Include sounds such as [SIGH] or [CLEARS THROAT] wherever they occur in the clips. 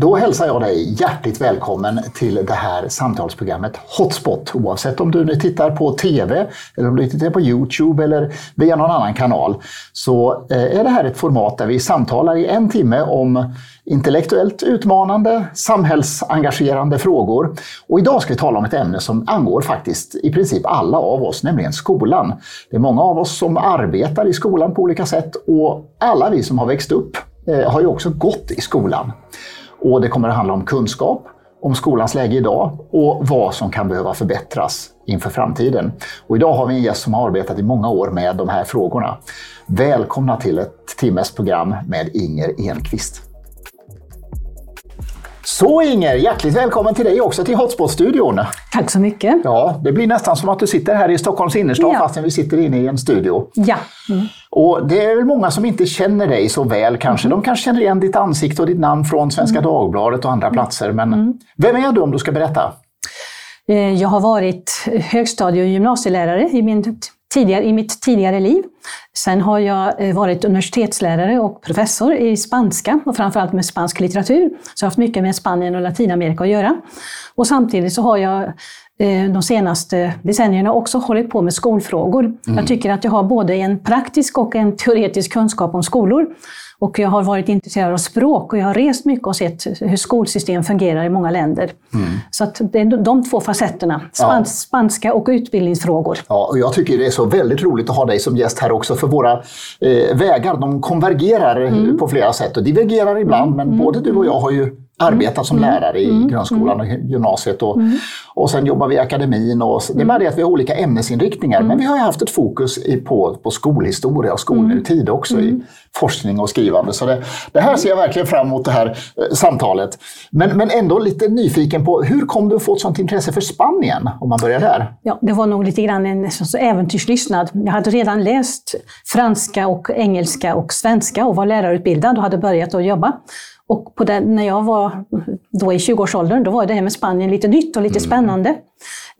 Då hälsar jag dig hjärtligt välkommen till det här samtalsprogrammet Hotspot. Oavsett om du nu tittar på TV, eller om du tittar på Youtube eller via någon annan kanal, så eh, är det här ett format där vi samtalar i en timme om intellektuellt utmanande, samhällsengagerande frågor. Och idag ska vi tala om ett ämne som angår faktiskt i princip alla av oss, nämligen skolan. Det är många av oss som arbetar i skolan på olika sätt och alla vi som har växt upp eh, har ju också gått i skolan. Och det kommer att handla om kunskap, om skolans läge idag och vad som kan behöva förbättras inför framtiden. Och idag har vi en gäst som har arbetat i många år med de här frågorna. Välkomna till ett timmes program med Inger Enqvist. Så Inger, hjärtligt välkommen till dig också till Hotspot-studion. Tack så mycket. Ja, det blir nästan som att du sitter här i Stockholms innerstad Ja. fastän vi sitter inne i en studio. Ja. Mm. Och det är väl många som inte känner dig så väl kanske. De kanske känner igen ditt ansikte och ditt namn från Svenska Dagbladet och andra platser. Men vem är du om du ska berätta? Eh, Jag har varit högstadie och gymnasielärare i, min tidigare, i mitt tidigare liv. Sen har jag eh, varit universitetslärare och professor i spanska och framförallt med spansk litteratur. Så jag har haft mycket med Spanien och Latinamerika att göra. Och samtidigt så har jag de senaste decennierna också hållit på med skolfrågor. Jag tycker att jag har både en praktisk och en teoretisk kunskap om skolor. Och jag har varit intresserad av språk och jag har rest mycket och sett hur skolsystem fungerar i många länder. Så att det är de två facetterna, span- Ja. spanska och utbildningsfrågor. Ja, och jag tycker det är så väldigt roligt att ha dig som gäst här också för våra eh, vägar de konvergerar eh, på flera sätt. Och divergerar ibland men både du och jag har ju arbetat som lärare i grundskolan och gymnasiet och, och sen jobbar vi i akademin. Och, det är bara det att vi har olika ämnesinriktningar men vi har ju haft ett fokus på, på skolhistoria och skolnutid också i forskning och skrivande. Så det, det här ser jag verkligen fram emot det här eh, samtalet. Men, men ändå lite nyfiken på hur kom du att få ett sånt intresse för Spanien om man börjar där? Ja, det var nog lite grann en så- så äventyrslystnad. Jag hade redan läst franska, och engelska och svenska och var lärarutbildad och hade börjat att jobba. Och på den, när jag var då i 20-årsåldern, då var det här med Spanien lite nytt och lite spännande.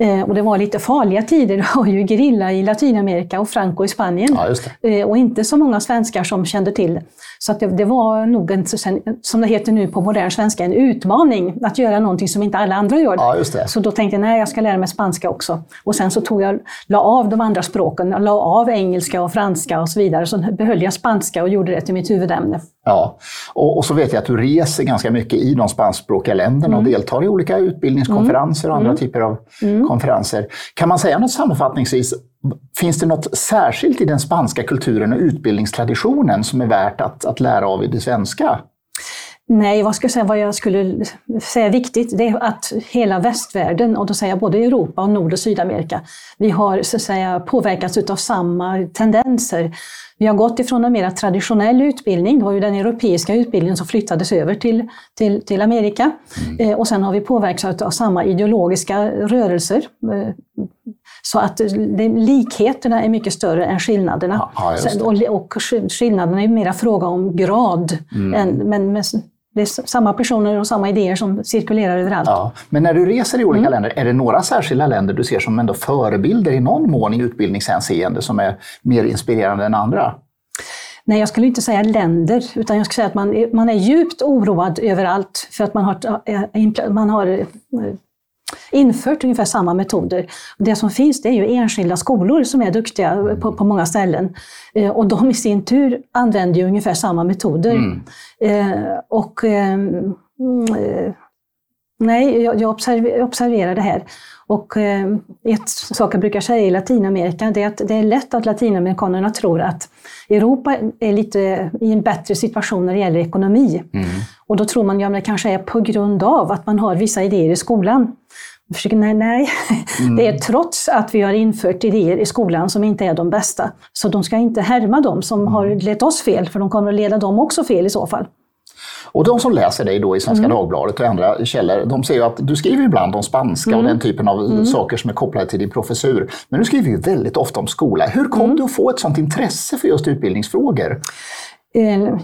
Eh, och det var lite farliga tider. [LAUGHS] Det var ju gerilla i Latinamerika och Franco i Spanien. Ja, Eh, och inte så många svenskar som kände till. Så att det, det var nog, en, som det heter nu på modern svenska, en utmaning att göra någonting som inte alla andra gör. Ja, det. Så då tänkte jag, nej, jag ska lära mig spanska också. Och sen så tog jag, la av de andra språken, la av engelska och franska och så vidare. Så behöll jag spanska och gjorde det till mitt huvudämne. Ja, och, och så vet jag att du reser ganska mycket i de spanskspråkiga länderna och deltar i olika utbildningskonferenser och andra typer av konferenser. Kan man säga något sammanfattningsvis, finns det något särskilt i den spanska kulturen och utbildningstraditionen som är värt att, att lära av i det svenska? Nej, vad ska jag säga, vad jag skulle säga är viktigt, det är att hela västvärlden, och då säger jag både Europa och Nord och Sydamerika, vi har så att säga påverkats av samma tendenser. Vi har gått ifrån en mer traditionell utbildning, det var ju den europeiska utbildningen som flyttades över till, till, till Amerika. Eh, och sen har vi påverkats av samma ideologiska rörelser. Eh, så att det, likheterna är mycket större än skillnaderna. Ja, och, och skill- skillnaderna är mera fråga om grad. Mm. Än, men, men det är samma personer och samma idéer som cirkulerar överallt. Ja. Men när du reser i olika länder, är det några särskilda länder du ser som ändå förebilder i någon mån i utbildningshänseende som är mer inspirerande än andra? Nej, jag skulle inte säga länder, utan jag skulle säga att man är, man är djupt oroad överallt för att man har, äh, impl- man har äh, infört ungefär samma metoder. Det som finns det är ju enskilda skolor som är duktiga på, på många ställen. Eh, Och de i sin tur använder ju ungefär samma metoder. Eh, och eh, mm, eh, Nej, jag, jag observer, observerar det här. Och eh, ett sak jag brukar säga i Latinamerika, det är att det är lätt att latinamerikanerna tror att Europa är lite i en bättre situation när det gäller ekonomi. Och då tror man, ja men det kanske är på grund av att man har vissa idéer i skolan. Försöker, nej, nej. det är trots att vi har infört idéer i skolan som inte är de bästa. Så de ska inte härma dem som har lett oss fel, för de kommer att leda dem också fel i så fall. Och de som läser dig då i Svenska Dagbladet och andra källor, de ser ju att du skriver ibland om spanska och den typen av saker som är kopplade till din professur. Men du skriver ju väldigt ofta om skola. Hur kom du att få ett sånt intresse för just utbildningsfrågor?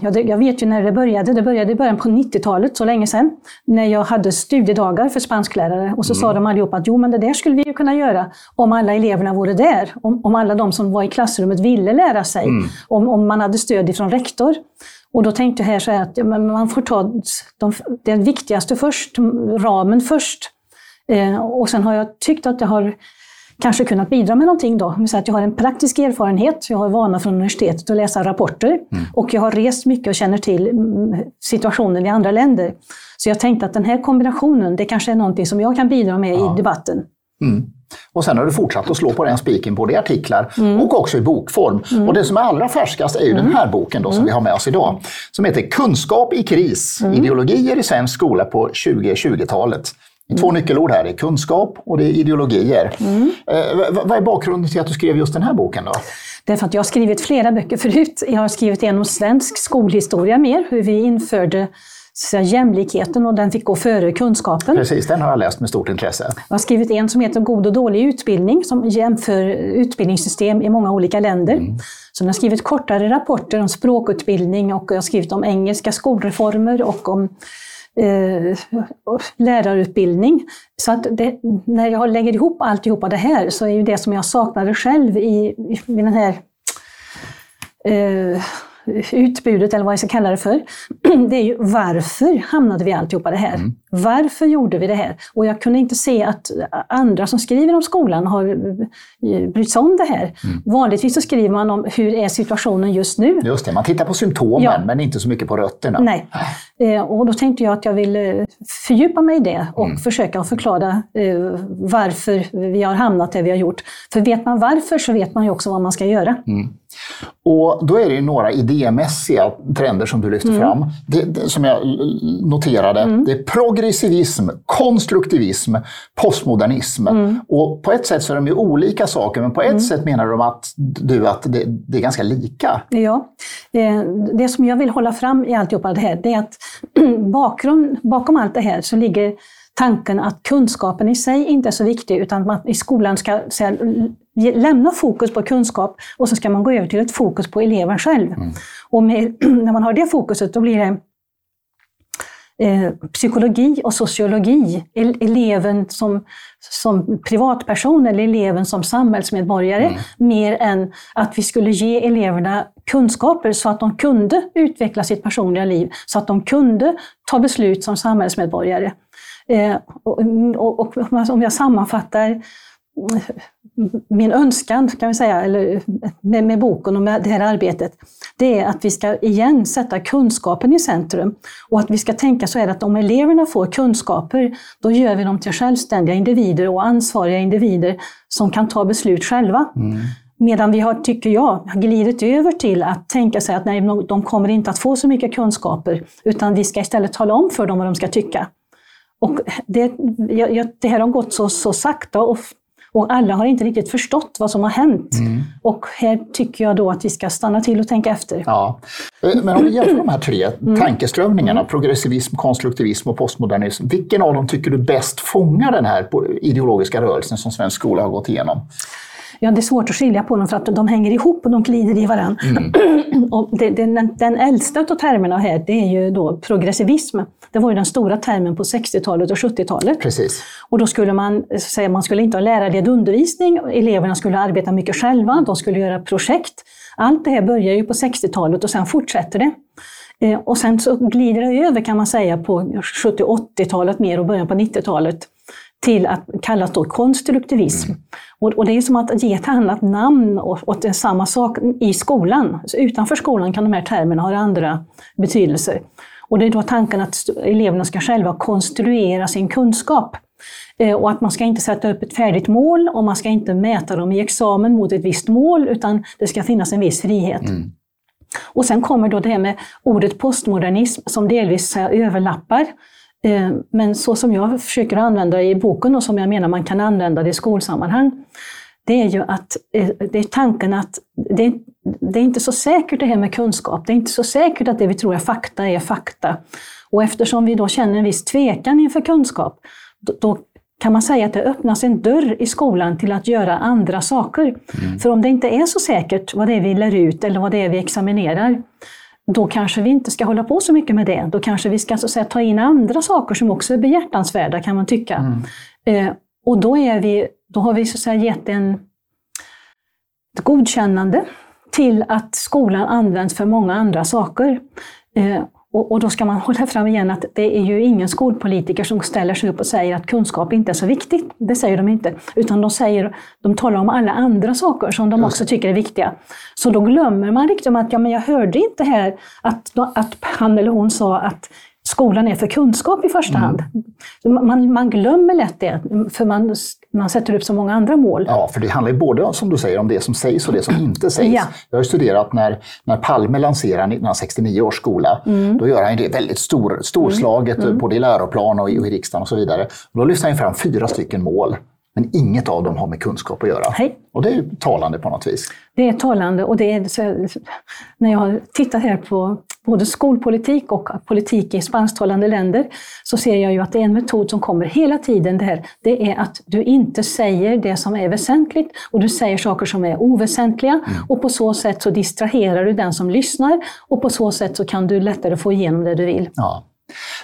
Jag vet ju när det började. Det började i början på 90-talet, så länge sedan, när jag hade studiedagar för spansklärare. Och så mm. sa de allihop att jo, men det där skulle vi ju kunna göra om alla eleverna vore där. Om, om alla de som var i klassrummet ville lära sig. Mm. Om, om man hade stöd ifrån rektor. Och då tänkte jag här så här att ja, man får ta de, det viktigaste först, ramen först. Eh, och sen har jag tyckt att jag har kanske kunnat bidra med någonting då. Så att jag har en praktisk erfarenhet, jag har vana från universitetet att läsa rapporter mm. och jag har rest mycket och känner till mm, situationen i andra länder. Så jag tänkte att den här kombinationen, det kanske är någonting som jag kan bidra med ja. i debatten. Mm. Och sen har du fortsatt att slå på den spiken både i artiklar mm. och också i bokform. Mm. Och det som är allra färskast är ju mm. den här boken då, som mm. vi har med oss idag. Som heter Kunskap i kris, mm. ideologier i svensk skola på 2020-talet. Två nyckelord här, det är kunskap och det är ideologier. Mm. Eh, vad är bakgrunden till att du skrev just den här boken? då? Därför att jag har skrivit flera böcker förut. Jag har skrivit en om svensk skolhistoria mer, hur vi införde så jämlikheten och den fick gå före kunskapen. Precis, den har jag läst med stort intresse. Jag har skrivit en som heter God och dålig utbildning som jämför utbildningssystem i många olika länder. Mm. Så jag har skrivit kortare rapporter om språkutbildning och jag har skrivit om engelska skolreformer och om eh, lärarutbildning. Så att det, när jag lägger ihop alltihopa det här så är ju det som jag saknade själv i, i den här eh, utbudet, eller vad jag ska kalla det för, [CLEARS THROAT] det är ju varför hamnade vi alltihopa det här? Mm. Varför gjorde vi det här? Och jag kunde inte se att andra som skriver om skolan har eh, brytt sig om det här. Mm. Vanligtvis så skriver man om hur är situationen just nu. Just det, man tittar på symptomen ja. men inte så mycket på rötterna. Nej. Eh, och då tänkte jag att jag ville fördjupa mig i det och mm. försöka förklara eh, varför vi har hamnat där vi har gjort. För vet man varför så vet man ju också vad man ska göra. Mm. Och då är det några idémässiga trender som du lyfter mm. fram. Det, det, som jag noterade. Mm. Det är progressivism, konstruktivism, postmodernism. Mm. Och på ett sätt så är de ju olika saker, men på ett mm. sätt menar de att du att det, det, är ganska lika. Ja. Eh, det som jag vill hålla fram i alltihopa det här, det är att [CLEARS THROAT] bakgrund, bakom allt det här så ligger tanken att kunskapen i sig inte är så viktig, utan att man i skolan ska säga, lämna fokus på kunskap och så ska man gå över till ett fokus på eleven själv. Mm. Och med, [CLEARS THROAT] när man har det fokuset, då blir det psykologi och sociologi. Eleven som, som privatperson eller eleven som samhällsmedborgare, mm. mer än att vi skulle ge eleverna kunskaper så att de kunde utveckla sitt personliga liv, så att de kunde ta beslut som samhällsmedborgare. Eh, och, och, och, om jag sammanfattar min önskan, kan vi säga, eller med, med, boken och med det här arbetet, det är att vi ska igen sätta kunskapen i centrum. Och att vi ska tänka så här att om eleverna får kunskaper, då gör vi dem till självständiga individer och ansvariga individer som kan ta beslut själva. Mm. Medan vi har, tycker jag, glidit över till att tänka sig att nej, de kommer inte att få så mycket kunskaper, utan vi ska istället tala om för dem vad de ska tycka. Och det, det här har gått så, så sakta och och alla har inte riktigt förstått vad som har hänt. Mm. Och här tycker jag då att vi ska stanna till och tänka efter. Ja. Eh, men om vi jämför de här tre mm. tankeströmningarna, mm. progressivism, konstruktivism och postmodernism. Vilken av dem tycker du bäst fångar den här ideologiska rörelsen som svensk skola har gått igenom? Ja, det är svårt att skilja på dem för att de hänger ihop och de glider i varandra. Mm. [CLEARS THROAT] och det, den, den äldsta av termerna här, det är ju då progressivism. Det var ju den stora termen på 60-talet och 70-talet. Precis. Och då skulle man säga man skulle inte ha lärarledd undervisning, eleverna skulle arbeta mycket själva, de skulle göra projekt. Allt det här börjar ju på 60-talet och sen fortsätter det. Eh, och sen så glider det över kan man säga på 70 80-talet mer och början på 90-talet till att kallas då konstruktivism. Mm. Och, och, det är som att ge ett annat namn åt samma sak i skolan. Så utanför skolan kan de här termerna ha andra betydelser. Och det är då tanken att eleverna ska själva konstruera sin kunskap. Eh, och att man ska inte sätta upp ett färdigt mål och man ska inte mäta dem i examen mot ett visst mål, utan det ska finnas en viss frihet. Mm. Och sen kommer då det här med ordet postmodernism som delvis överlappar. Eh, men så som jag försöker använda det i boken och som jag menar man kan använda det i skolsammanhang, det är ju att eh, det är tanken att det, det är inte så säkert det här med kunskap. Det är inte så säkert att det vi tror är fakta är fakta. Och eftersom vi då känner en viss tvekan inför kunskap, då, då kan man säga att det öppnas en dörr i skolan till att göra andra saker. Mm. För om det inte är så säkert vad det är vi lär ut eller vad det är vi examinerar, då kanske vi inte ska hålla på så mycket med det. Då kanske vi ska så säga, ta in andra saker som också är behjärtansvärda kan man tycka. Mm. Eh, och då, är vi, då har vi så att säga gett en, ett godkännande till att skolan används för många andra saker. Eh, och, och, då ska man [LAUGHS] hålla fram igen att det är ju ingen skolpolitiker som ställer sig upp och säger att kunskap inte är så viktigt. Det säger de inte. Utan de, säger, de talar om alla andra saker som de också tycker är viktiga. Så då glömmer man riktigt att ja, men jag hörde inte här att, att han eller hon sa att skolan är för kunskap i första hand. Mm. Man, man glömmer lätt det, för man, man sätter upp så många andra mål. Ja, för det handlar ju både som du säger om det som sägs och det som inte sägs. Ja. Jag har studerat när, när Palme lanserar 1969 års skola. Mm. Då gör han det väldigt stor, storslaget, mm. både i läroplan och i, och i riksdagen och så vidare. Då lyfter han fram fyra stycken mål. Men inget av dem har med kunskap att göra. Hej. Och det är ju talande på något vis. Det är talande och det är, när jag har tittat här på både skolpolitik och politik i spansktalande länder så ser jag ju att det är en metod som kommer hela tiden. Det, här. det är att du inte säger det som är väsentligt och du säger saker som är oväsentliga mm. och på så sätt så distraherar du den som lyssnar och på så sätt så kan du lättare få igenom det du vill. Ja.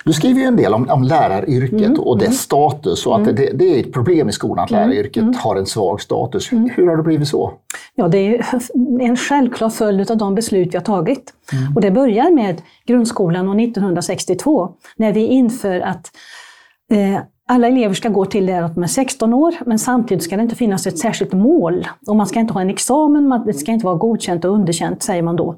Du skriver ju en del om, om läraryrket mm, och dess mm. status och att mm. det, det, är ett problem i skolan att mm, läraryrket mm. har en svag status. Hur, hur har det blivit så? Ja, det är [LAUGHS] en självklar följd av de beslut vi har tagit. Mm. Och det börjar med grundskolan och 1962 när vi inför att eh, alla elever ska gå till det att de är 16 år, men samtidigt ska det inte finnas ett särskilt mål. Och man ska inte ha en examen, det ska inte vara godkänt och underkänt, säger man då.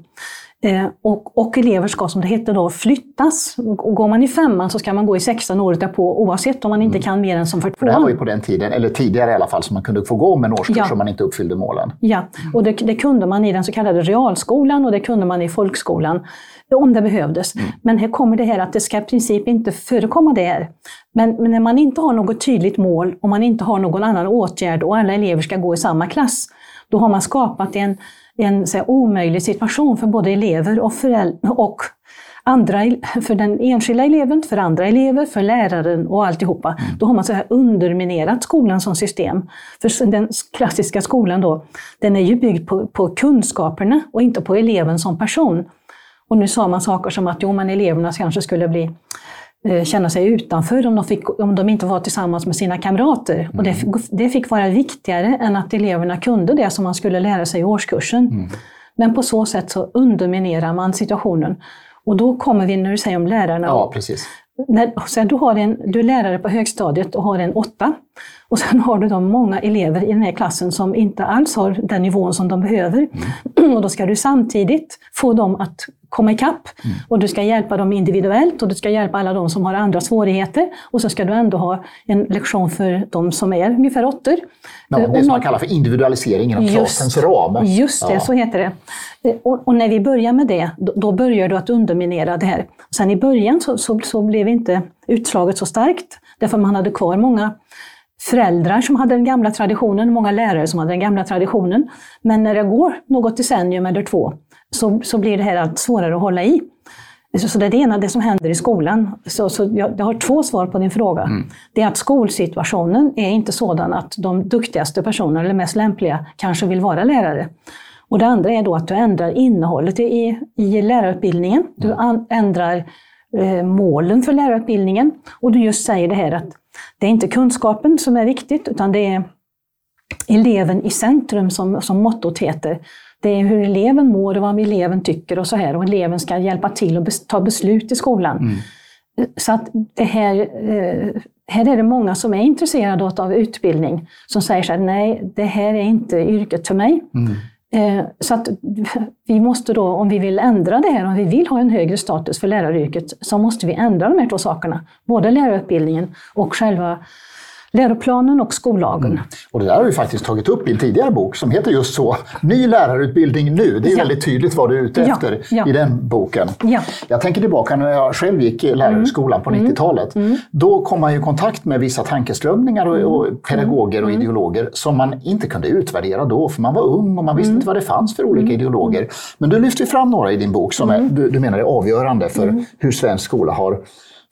Eh, och, och, elever ska, som det hette då, flyttas. Och går man i femman så ska man gå i sexan året därpå oavsett om man inte mm. kan mer än som för tvåan. Det här var ju på den tiden, eller tidigare i alla fall, så man kunde få gå om en årskurs ja. om man inte uppfyllde målen. Ja, och det, det, kunde man i den så kallade realskolan och det kunde man i folkskolan om det behövdes. Mm. Men här kommer det här att det ska i princip inte förekomma det här. Men, men när man inte har något tydligt mål och man inte har någon annan åtgärd och alla elever ska gå i samma klass, då har man skapat en en så här, omöjlig situation för både elever och, och andra, för den enskilda eleven, för andra elever, för läraren och alltihopa. Mm. Då har man så här underminerat skolan som system. För den klassiska skolan då, den är ju byggd på, på kunskaperna och inte på eleven som person. Och nu sa man saker som att jo, men eleverna kanske skulle bli känna sig utanför om de, fick, om de inte var tillsammans med sina kamrater. Mm. Och det, mm. det, fick vara viktigare än att eleverna kunde det som man skulle lära sig i årskursen. Mm. Men på så sätt så underminerar man situationen. Och då kommer vi när du säger om lärarna. Ja, precis. När, sen du, har en, du är lärare på högstadiet och har en åtta. Och sen har du då många elever i den här klassen som inte alls har den nivån som de behöver. Mm. [CLEARS THROAT] Och då ska du samtidigt få dem att komma ikapp. Mm. Och du ska hjälpa dem individuellt och du ska hjälpa alla de som har andra svårigheter. Och så ska du ändå ha en lektion för de som är ungefär åttor. Ja, det som man kallar för individualisering inom klassens ram. Just det, ja. så heter det. Eh, och, och, när vi börjar med det, då, då, börjar du att underminera det här. Sen i början så, så, så blev inte utslaget så starkt, därför man hade kvar många föräldrar som hade den gamla traditionen, många lärare som hade den gamla traditionen. Men när det går något decennium eller två så, så blir det här allt svårare att hålla i. Så, så det är det ena, det som händer i skolan. Så, så jag, jag har två svar på din fråga. Mm. Det är att skolsituationen är inte sådan att de duktigaste personerna, eller mest lämpliga, kanske vill vara lärare. Och det andra är då att du ändrar innehållet i, i lärarutbildningen. Du mm. an, ändrar eh, målen för lärarutbildningen. Och du just säger det här att det är inte kunskapen som är viktigt, utan det är eleven i centrum som, som mottot heter. Det är hur eleven mår och vad eleven tycker och så här. Och eleven ska hjälpa till och ta beslut i skolan. Mm. Så att det här, eh, här är det många som är intresserade av utbildning som säger så här, nej, det här är inte yrket för mig. Mm. Eh, så att vi måste då, om vi vill ändra det här, om vi vill ha en högre status för läraryrket, så måste vi ändra de här två sakerna. Både lärarutbildningen och själva läroplanen och skollagen. Mm. Och det där har vi faktiskt tagit upp i en tidigare bok som heter just så, Ny lärarutbildning nu. Det är ja. väldigt tydligt vad du är ute efter ja. i den boken. Ja. Jag tänker tillbaka när jag själv gick lärarhögskolan mm. på 90-talet. Mm. mm. Då kom man i kontakt med vissa tankeströmningar och, och mm. pedagoger och mm. ideologer som man inte kunde utvärdera då, för man var ung och man visste inte vad det fanns för olika ideologer. Men du lyfter fram några i din bok som är, du, du menar är avgörande för hur svensk skola har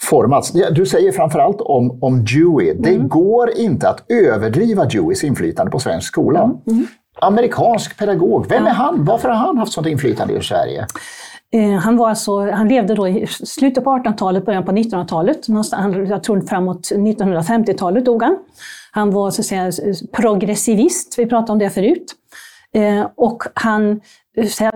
formats. Du säger framförallt om, om Dewey, mm. det går inte att överdriva Deweys inflytande på svensk skola. Mm. Mm. Amerikansk pedagog, vem är han? Varför har han haft sånt inflytande i Sverige? Eh, han, var alltså, han levde då i slutet på 1800-talet, början på 1900-talet. Jag tror framåt 1950-talet dog han. Han var så att säga, progressivist, vi pratade om det förut. Eh, och han säga,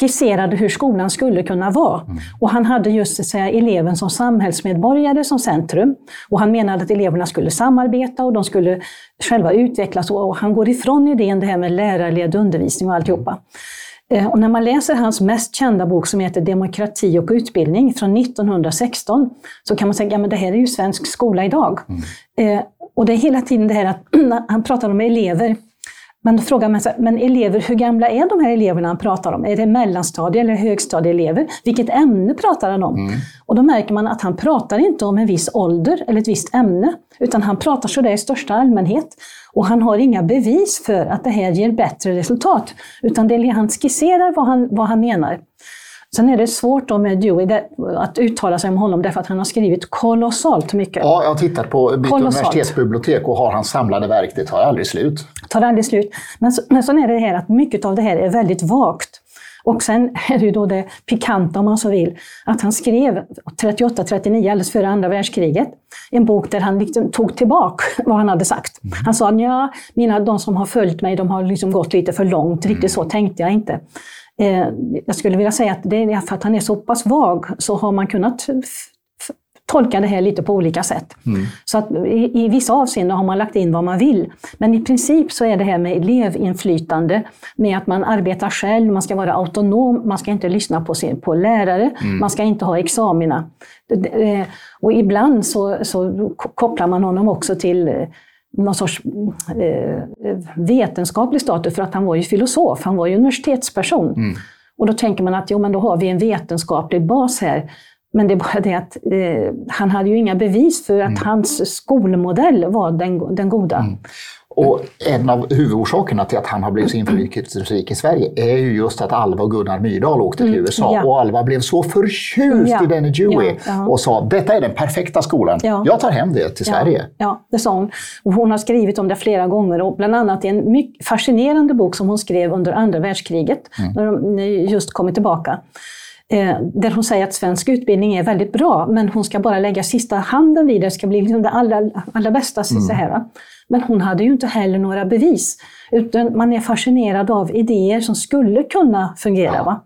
skisserade hur skolan skulle kunna vara. Mm. Och han hade just säga, eleven som samhällsmedborgare som centrum. Och han menade att eleverna skulle samarbeta och de skulle själva utvecklas. Och han går ifrån idén det här med lärarledd undervisning och alltihopa. Eh, och när man läser hans mest kända bok som heter Demokrati och utbildning från 1916 så kan man säga att det här är ju svensk skola idag. Mm. Eh, och det är hela tiden det här att [CLEARS THROAT] han pratar om elever men då frågar man sig, men elever, hur gamla är de här eleverna han pratar om? Är det mellanstadie eller högstadieelever? Vilket ämne pratar han om? Mm. Och då märker man att han pratar inte om en viss ålder eller ett visst ämne, utan han pratar sådär i största allmänhet. Och han har inga bevis för att det här ger bättre resultat, utan det, han skisserar vad han, vad han menar. Sen är det svårt då med Dewey att uttala sig om honom därför att han har skrivit kolossalt mycket. Ja, jag har tittat på mitt universitetsbibliotek och har hans samlade verk. Det tar aldrig slut. Det tar aldrig slut. Men, men så är det här att mycket av det här är väldigt vagt. Och sen är det ju då det pikanta, om man så vill, att han skrev 38-39, alldeles före andra världskriget, en bok där han liksom tog tillbaka [LAUGHS] vad han hade sagt. Mm. Han sa, ja, mina, de som har följt mig, de har liksom gått lite för långt. Riktigt så tänkte jag inte. Eh, jag skulle vilja säga att det är för att han är så pass vag så har man kunnat tolka det här lite på olika sätt. Mm. Så att i, i, vissa avseenden har man lagt in vad man vill. Men i princip så är det här med elevinflytande, med att man arbetar själv, man ska vara autonom, man ska inte lyssna på, sin, på lärare, mm. man ska inte ha examina. Eh, och ibland så, så kopplar man honom också till eh, någon sorts eh, vetenskaplig status, för att han var ju filosof, han var ju universitetsperson. Mm. Och då tänker man att jo, men då har vi en vetenskaplig bas här. Men det är bara det att eh, han hade ju inga bevis för att mm. hans skolmodell var den, den goda. Mm. Och en av huvudorsakerna till att han har blivit så inflytelserik i Sverige är ju just att Alva och Gunnar Myrdal åkte till mm, USA. Ja. Och Alva blev så förtjust ja. i Danny Dewey ja, och sa detta är den perfekta skolan. Jag tar hem det till Sverige. Ja, det sa hon. Och hon har skrivit om det flera gånger och bland annat i en mycket fascinerande bok som hon skrev under andra världskriget, mm. när de just kommit tillbaka där hon säger att svensk utbildning är väldigt bra, men hon ska bara lägga sista handen vid det. Det ska bli liksom det allra, allra bästa. Mm. Så här, men hon hade ju inte heller några bevis. Utan man är fascinerad av idéer som skulle kunna fungera. Va?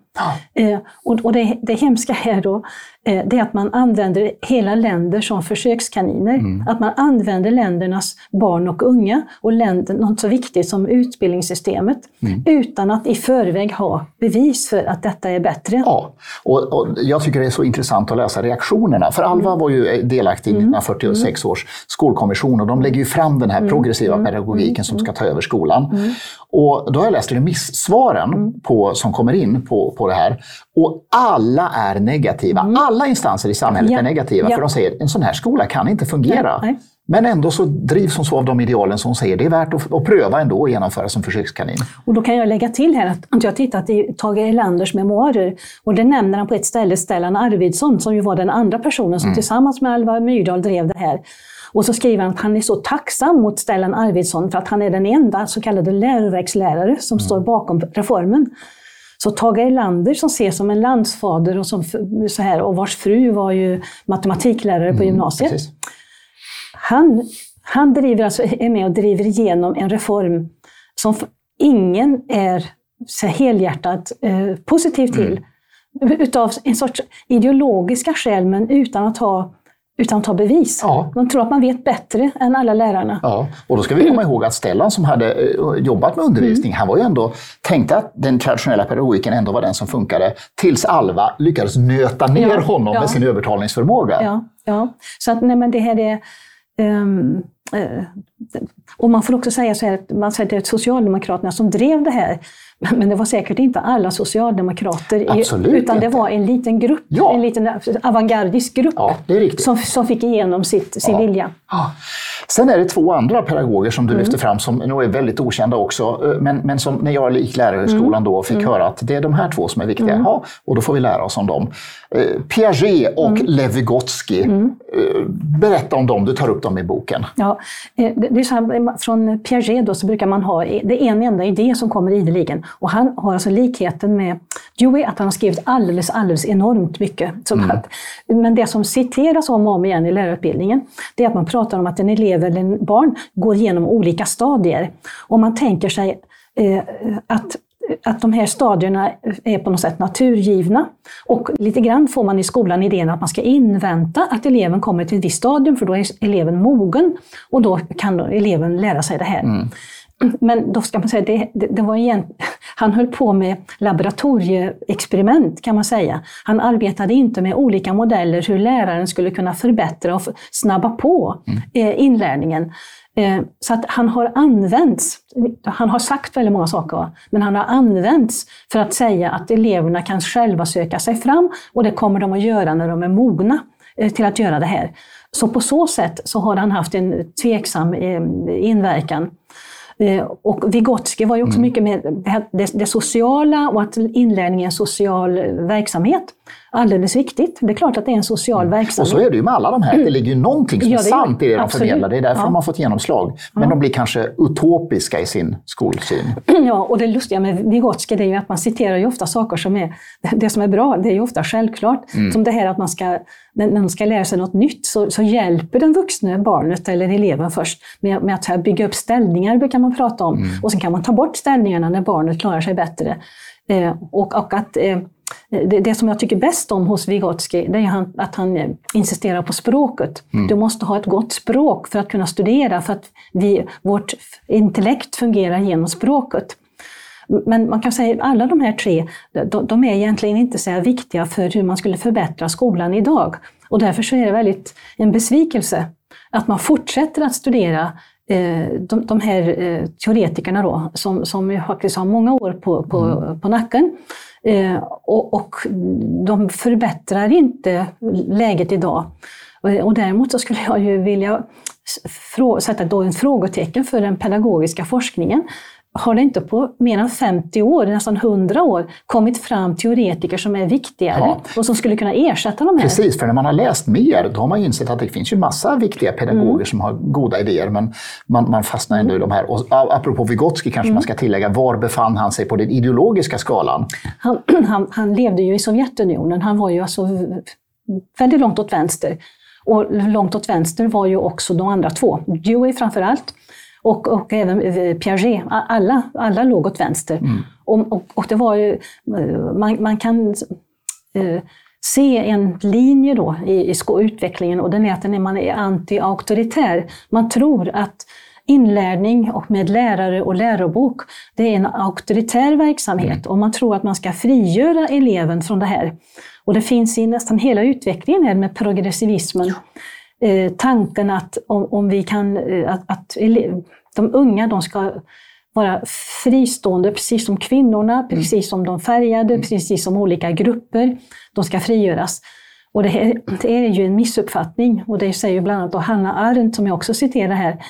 Eh, och, och det, det hemska här då, eh, det är att man använder hela länder som försökskaniner. Mm. Att man använder ländernas barn och unga och länder, något så viktigt som utbildningssystemet mm. utan att i förväg ha bevis för att detta är bättre. Ja, och, och jag tycker det är så intressant att läsa reaktionerna. För Alva mm. var ju delaktig i 1946 mm. års skolkommission och de lägger ju fram den här mm. Progressiva mm. pedagogiken som ska ta över skolan. Och då har jag läst remissvaren mm. på, som kommer in på, på det här. Och alla är negativa. Mm. Alla instanser i samhället ja. är negativa. Ja. För de säger att en sån här skola kan inte fungera. Nej. Men ändå så drivs hon så av de idealen som hon säger det är värt att, att pröva ändå att genomföra som försökskanin. Och då kan jag lägga till här att jag har tittat i Tage Erlanders memoarer och det nämner han på ett ställe Stellan Arvidsson som ju var den andra personen som mm. tillsammans med Alva Myrdal drev det här. Och så skriver han att han är så tacksam mot Stellan Arvidsson för att han är den enda så kallade läroverkslärare som mm. står bakom reformen. Så Tage Erlander som ses som en landsfader och, som, så här, och vars fru var ju matematiklärare på mm, gymnasiet. Mm, han, han driver alltså, är med och driver igenom en reform som ingen är så helhjärtat eh, positiv till. Mm. Utav en sorts ideologiska skäl, men utan att ha utan ta bevis. Ja. Man tror att man vet bättre än alla lärarna. Ja, och då ska vi komma ihåg att Stellan som hade eh, jobbat med undervisning, mm. han var ju ändå, tänkte att den traditionella pedagogiken ändå var den som funkade, tills Alva lyckades nöta ner ja, honom ja. med sin övertalningsförmåga. Ja, ja. så att nej, men det här är um, och man får också säga så här man säger att det är Socialdemokraterna som drev det här. [LAUGHS] Men det var säkert inte alla socialdemokrater, Absolut utan inte. det var en liten grupp, ja. en liten avantgardisk grupp ja, som, som fick igenom sitt, sin ja. vilja. Sen är det två andra pedagoger som du mm. lyfter fram som nog är väldigt okända också, eh, men, men som när jag gick lärarhögskolan mm. då fick mm. höra att det är de här två som är viktiga. Mm. Ja, och då får vi lära oss om dem. Eh, Piaget och mm. Lev Vygotsky, mm. eh, berätta om dem, du tar upp dem i boken. Ja, det är så här, från Piaget då så brukar man ha, det är en enda idé som kommer ideligen. Och han har alltså likheten med Dewey, att han har skrivit alldeles, alldeles enormt mycket. Så mm. att, men det som citeras om och om igen i lärarutbildningen, det är att man pratar om att en elev eller barn går igenom olika stadier. Och man tänker sig eh, att att de här stadierna är på något sätt naturgivna. Och lite grann får man i skolan idén att man ska invänta att eleven kommer till ett visst stadium, för då är eleven mogen och då kan eleven lära sig det här. Mm. Men då ska man säga, det, det, det var igen, [LAUGHS] han höll på med laboratorieexperiment kan man säga. Han arbetade inte med olika modeller hur läraren skulle kunna förbättra och snabba på mm. Eh, inlärningen. Eh, så att han har använts, han har sagt väldigt många saker, men han har använts för att säga att eleverna kan själva söka sig fram och det kommer de att göra när de är mogna eh, till att göra det här. Så på så sätt så har han haft en tveksam inverkan. Eh, och Vygotsky var ju också mm. mycket med det, det, sociala och att inlärning är en social verksamhet. Alldeles viktigt. Det är klart att det är en social mm. verksamhet. Och så är det ju med alla de här. Det ligger ju någonting som ja, är sant i det de absolut. förmedlar. Det är därför ja. de har fått genomslag. Men ja. de blir kanske utopiska i sin skolsyn. Ja, och det lustiga med Vygotsky är ju att man citerar ju ofta saker som är... Det som är bra, det är ju ofta självklart. Mm. Som det här att man ska, när man ska lära sig något nytt så, så hjälper den vuxna barnet eller eleven först med, med att bygga upp ställningar, brukar man prata om. Mm. Och sen kan man ta bort ställningarna när barnet klarar sig bättre. Eh, och, och att... Eh, det, det, som jag tycker bäst om hos Vygotsky, det är att han eh, insisterar på språket. Mm. Du måste ha ett gott språk för att kunna studera, för att vi, vårt intellekt fungerar genom språket. Men man kan säga att alla de här tre, de, de är egentligen inte så viktiga för hur man skulle förbättra skolan idag. Och därför så är det väldigt en besvikelse att man fortsätter att studera eh, de, de här eh, teoretikerna då, som, som faktiskt har många år på, på, mm. på nacken. Eh, och, och, de förbättrar inte läget idag. Och, och däremot så skulle jag ju vilja sätta då en frågetecken för den pedagogiska forskningen har det inte på mer än 50 år, nästan 100 år, kommit fram teoretiker som är viktigare ja. och som skulle kunna ersätta de här? Precis, för när man har läst mer då har man insett att det finns ju massa viktiga pedagoger mm. som har goda idéer, men man, man fastnar ändå mm. i de här. Och apropå Vygotsky kanske mm. man ska tillägga, var befann han sig på den ideologiska skalan? Han, [CLEARS THROAT] han, han levde ju i Sovjetunionen, han var ju alltså väldigt långt åt vänster. Och långt åt vänster var ju också de andra två, Dewey framför allt, och, och även eh, Piaget, alla, alla låg åt vänster. Mm. Och, och, och, det var ju, eh, man, man kan eh, se en linje då i, i utvecklingen och den är att man är anti-auktoritär. Man tror att inlärning och med lärare och lärobok, det är en auktoritär verksamhet mm. och man tror att man ska frigöra eleven från det här. Och det finns i nästan hela utvecklingen här med progressivismen. Eh, tanken att om, om vi kan, eh, att, att de unga de ska vara fristående, precis som kvinnorna, mm. precis som de färgade, mm. precis som olika grupper. De ska frigöras. Och det, här, det är ju en missuppfattning och det säger bland annat Hanna Arendt, som jag också citerar här, mm.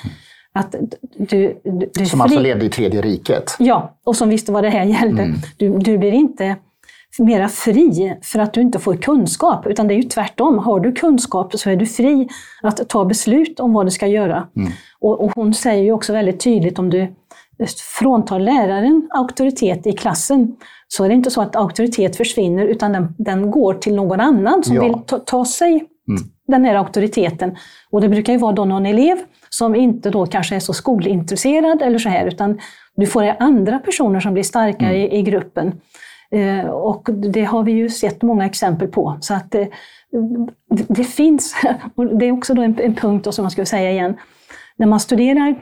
att du, du, du som alltså levde i tredje riket? Ja, och som visste vad det här gällde. Mm. Du, du blir inte mera fri för att du inte får kunskap, utan det är ju tvärtom. Har du kunskap så är du fri att ta beslut om vad du ska göra. Mm. Och, och, hon säger ju också väldigt tydligt om du fråntar läraren auktoritet i klassen, så är det inte så att auktoritet försvinner, utan den, den går till någon annan som ja. vill ta, ta sig mm. den här auktoriteten. Och det brukar ju vara då någon elev som inte då kanske är så skolintresserad eller så här, utan du får andra personer som blir starkare mm. i, i gruppen. Eh, och det har vi ju sett många exempel på. Så att eh, det, det finns, [LAUGHS] och det är också då en, en punkt som man skulle säga igen, när man studerar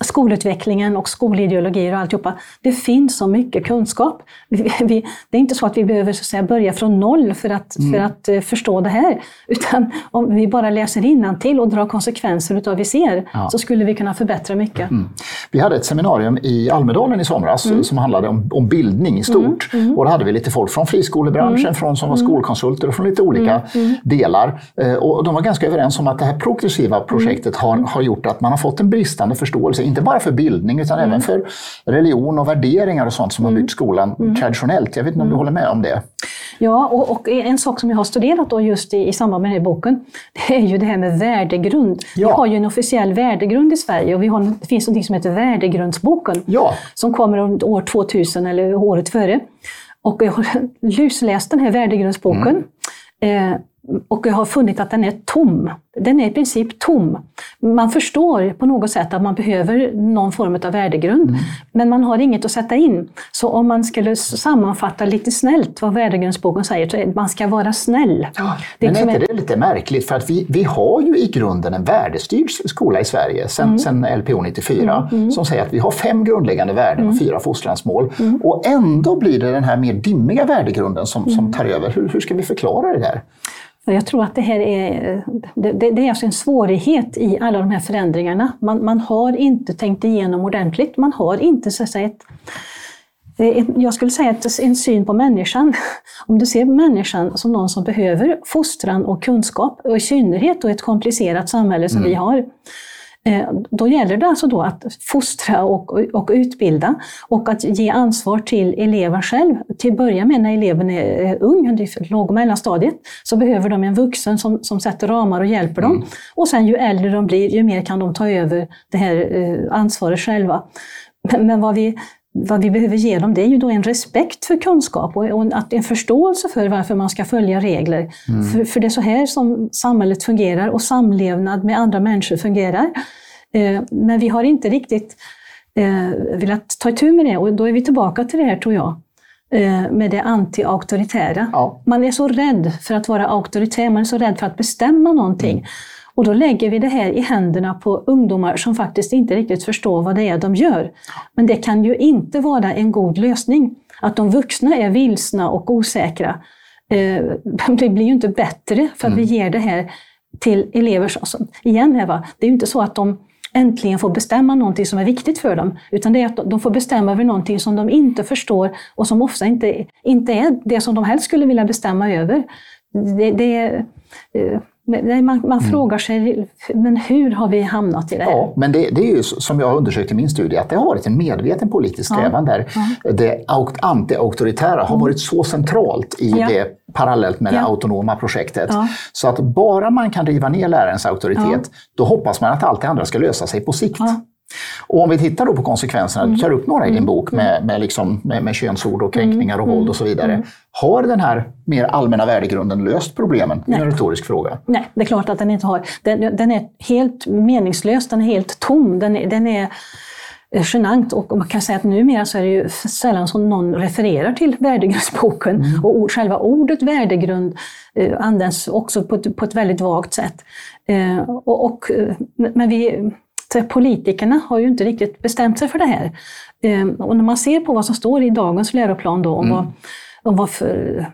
skolutvecklingen och skolideologier och alltihopa. Det finns så mycket kunskap. Vi, vi, det är inte så att vi behöver så att säga, börja från noll för att, mm. för att uh, förstå det här. [LAUGHS] Utan om vi bara läser till och drar konsekvenser av vad vi ser, ja. så skulle vi kunna förbättra mycket. Mm. Vi hade ett seminarium i Almedalen i somras mm. som handlade om, om bildning i stort. Mm. Mm. Och då hade vi lite folk från friskolebranschen, mm. från, som var skolkonsulter och från lite olika delar. Uh, och de var ganska överens om att det här progressiva projektet har, har gjort att man har fått en bristande förståelse inte bara för bildning utan mm. även för religion och värderingar och sånt som har mm. byggt skolan mm. traditionellt. Jag vet inte om du mm. håller med om det? Ja, och, och, en sak som jag har studerat då just i, i samband med den här boken, det är ju det här med värdegrund. Ja. Vi har ju en officiell värdegrund i Sverige och vi har, det finns något som heter Värdegrundsboken, ja. som kommer år 2000 eller året före. Och jag har [LAUGHS] lusläst den här värdegrundsboken. Mm. Eh, och jag har funnit att den är tom. Den är i princip tom. Man förstår på något sätt att man behöver någon form av värdegrund, mm. men man har inget att sätta in. Så om man skulle sammanfatta lite snällt vad värdegrundsboken säger, så är att man ska vara snäll. Ja, det men är inte det lite märkligt? För att vi, vi har ju i grunden en värdestyrd skola i Sverige sedan mm. Sen LPO 94 mm, mm. som säger att vi har fem grundläggande värden och mm. fyra fostransmål. Mm. Och ändå blir det den här mer dimmiga värdegrunden som, som tar över. Hur, hur ska vi förklara det där? Jag tror att det här är, det, det är alltså en svårighet i alla de här förändringarna. Man, man har inte tänkt igenom ordentligt. Man har inte så att säga, ett, jag skulle säga att en syn på människan. Om du ser människan som någon som behöver fostran och kunskap, och i synnerhet då ett komplicerat samhälle som mm. vi har, då gäller det alltså då att fostra och, och utbilda och att ge ansvar till eleven själv. Till att börja med när eleven är ung, under låg och mellanstadiet, så behöver de en vuxen som, som sätter ramar och hjälper dem. Mm. Och sen ju äldre de blir, ju mer kan de ta över det här eh, ansvaret själva. Men vad vi vad vi behöver ge dem det är ju då en respekt för kunskap och en förståelse för varför man ska följa regler. Mm. För, för det är så här som samhället fungerar och samlevnad med andra människor fungerar. Eh, men vi har inte riktigt eh, velat ta itu med det och då är vi tillbaka till det här tror jag eh, med det anti-auktoritära. Ja. Man är så rädd för att vara auktoritär, man är så rädd för att bestämma någonting. Mm. Och då lägger vi det här i händerna på ungdomar som faktiskt inte riktigt förstår vad det är de gör. Men det kan ju inte vara en god lösning. Att de vuxna är vilsna och osäkra. [LAUGHS] Det blir ju inte bättre för att mm. vi ger det här till elever. Som, igen, här, va? det är ju inte så att de äntligen får bestämma någonting som är viktigt för dem. Utan det är att de får bestämma över någonting som de inte förstår och som ofta inte, inte är det som de helst skulle vilja bestämma över. Det, det, eh, man, man mm. frågar sig, men hur har vi hamnat i det här? Ja, men det, det är ju som jag har undersökt i min studie, att det har varit en medveten politisk strävan ja. där ja. det anti-auktoritära har mm. varit så centralt i ja. det parallellt med det autonoma projektet. Så att bara man kan riva ner lärarens auktoritet, då hoppas man att allt det andra ska lösa sig på sikt. Och om vi tittar då på konsekvenserna, mm. du tar upp några i din mm. bok med, mm. med, liksom, med, med könsord och kränkningar och mm. våld och så vidare. Mm. Har den här mer allmänna värdegrunden löst problemen? Det är en retorisk fråga. Nej, det är klart att den inte har. Den, den är helt meningslös, den är helt tom. Den är, den är genant och man kan säga att numera så är det ju sällan som någon refererar till värdegrundsboken mm. och själva ordet värdegrund eh, används också på ett, på ett väldigt vagt sätt. Eh, och, och, eh, men vi, politikerna har ju inte riktigt bestämt sig för det här. Ehm, och när man ser på vad som står i dagens läroplan då, om, mm. vad, om vad för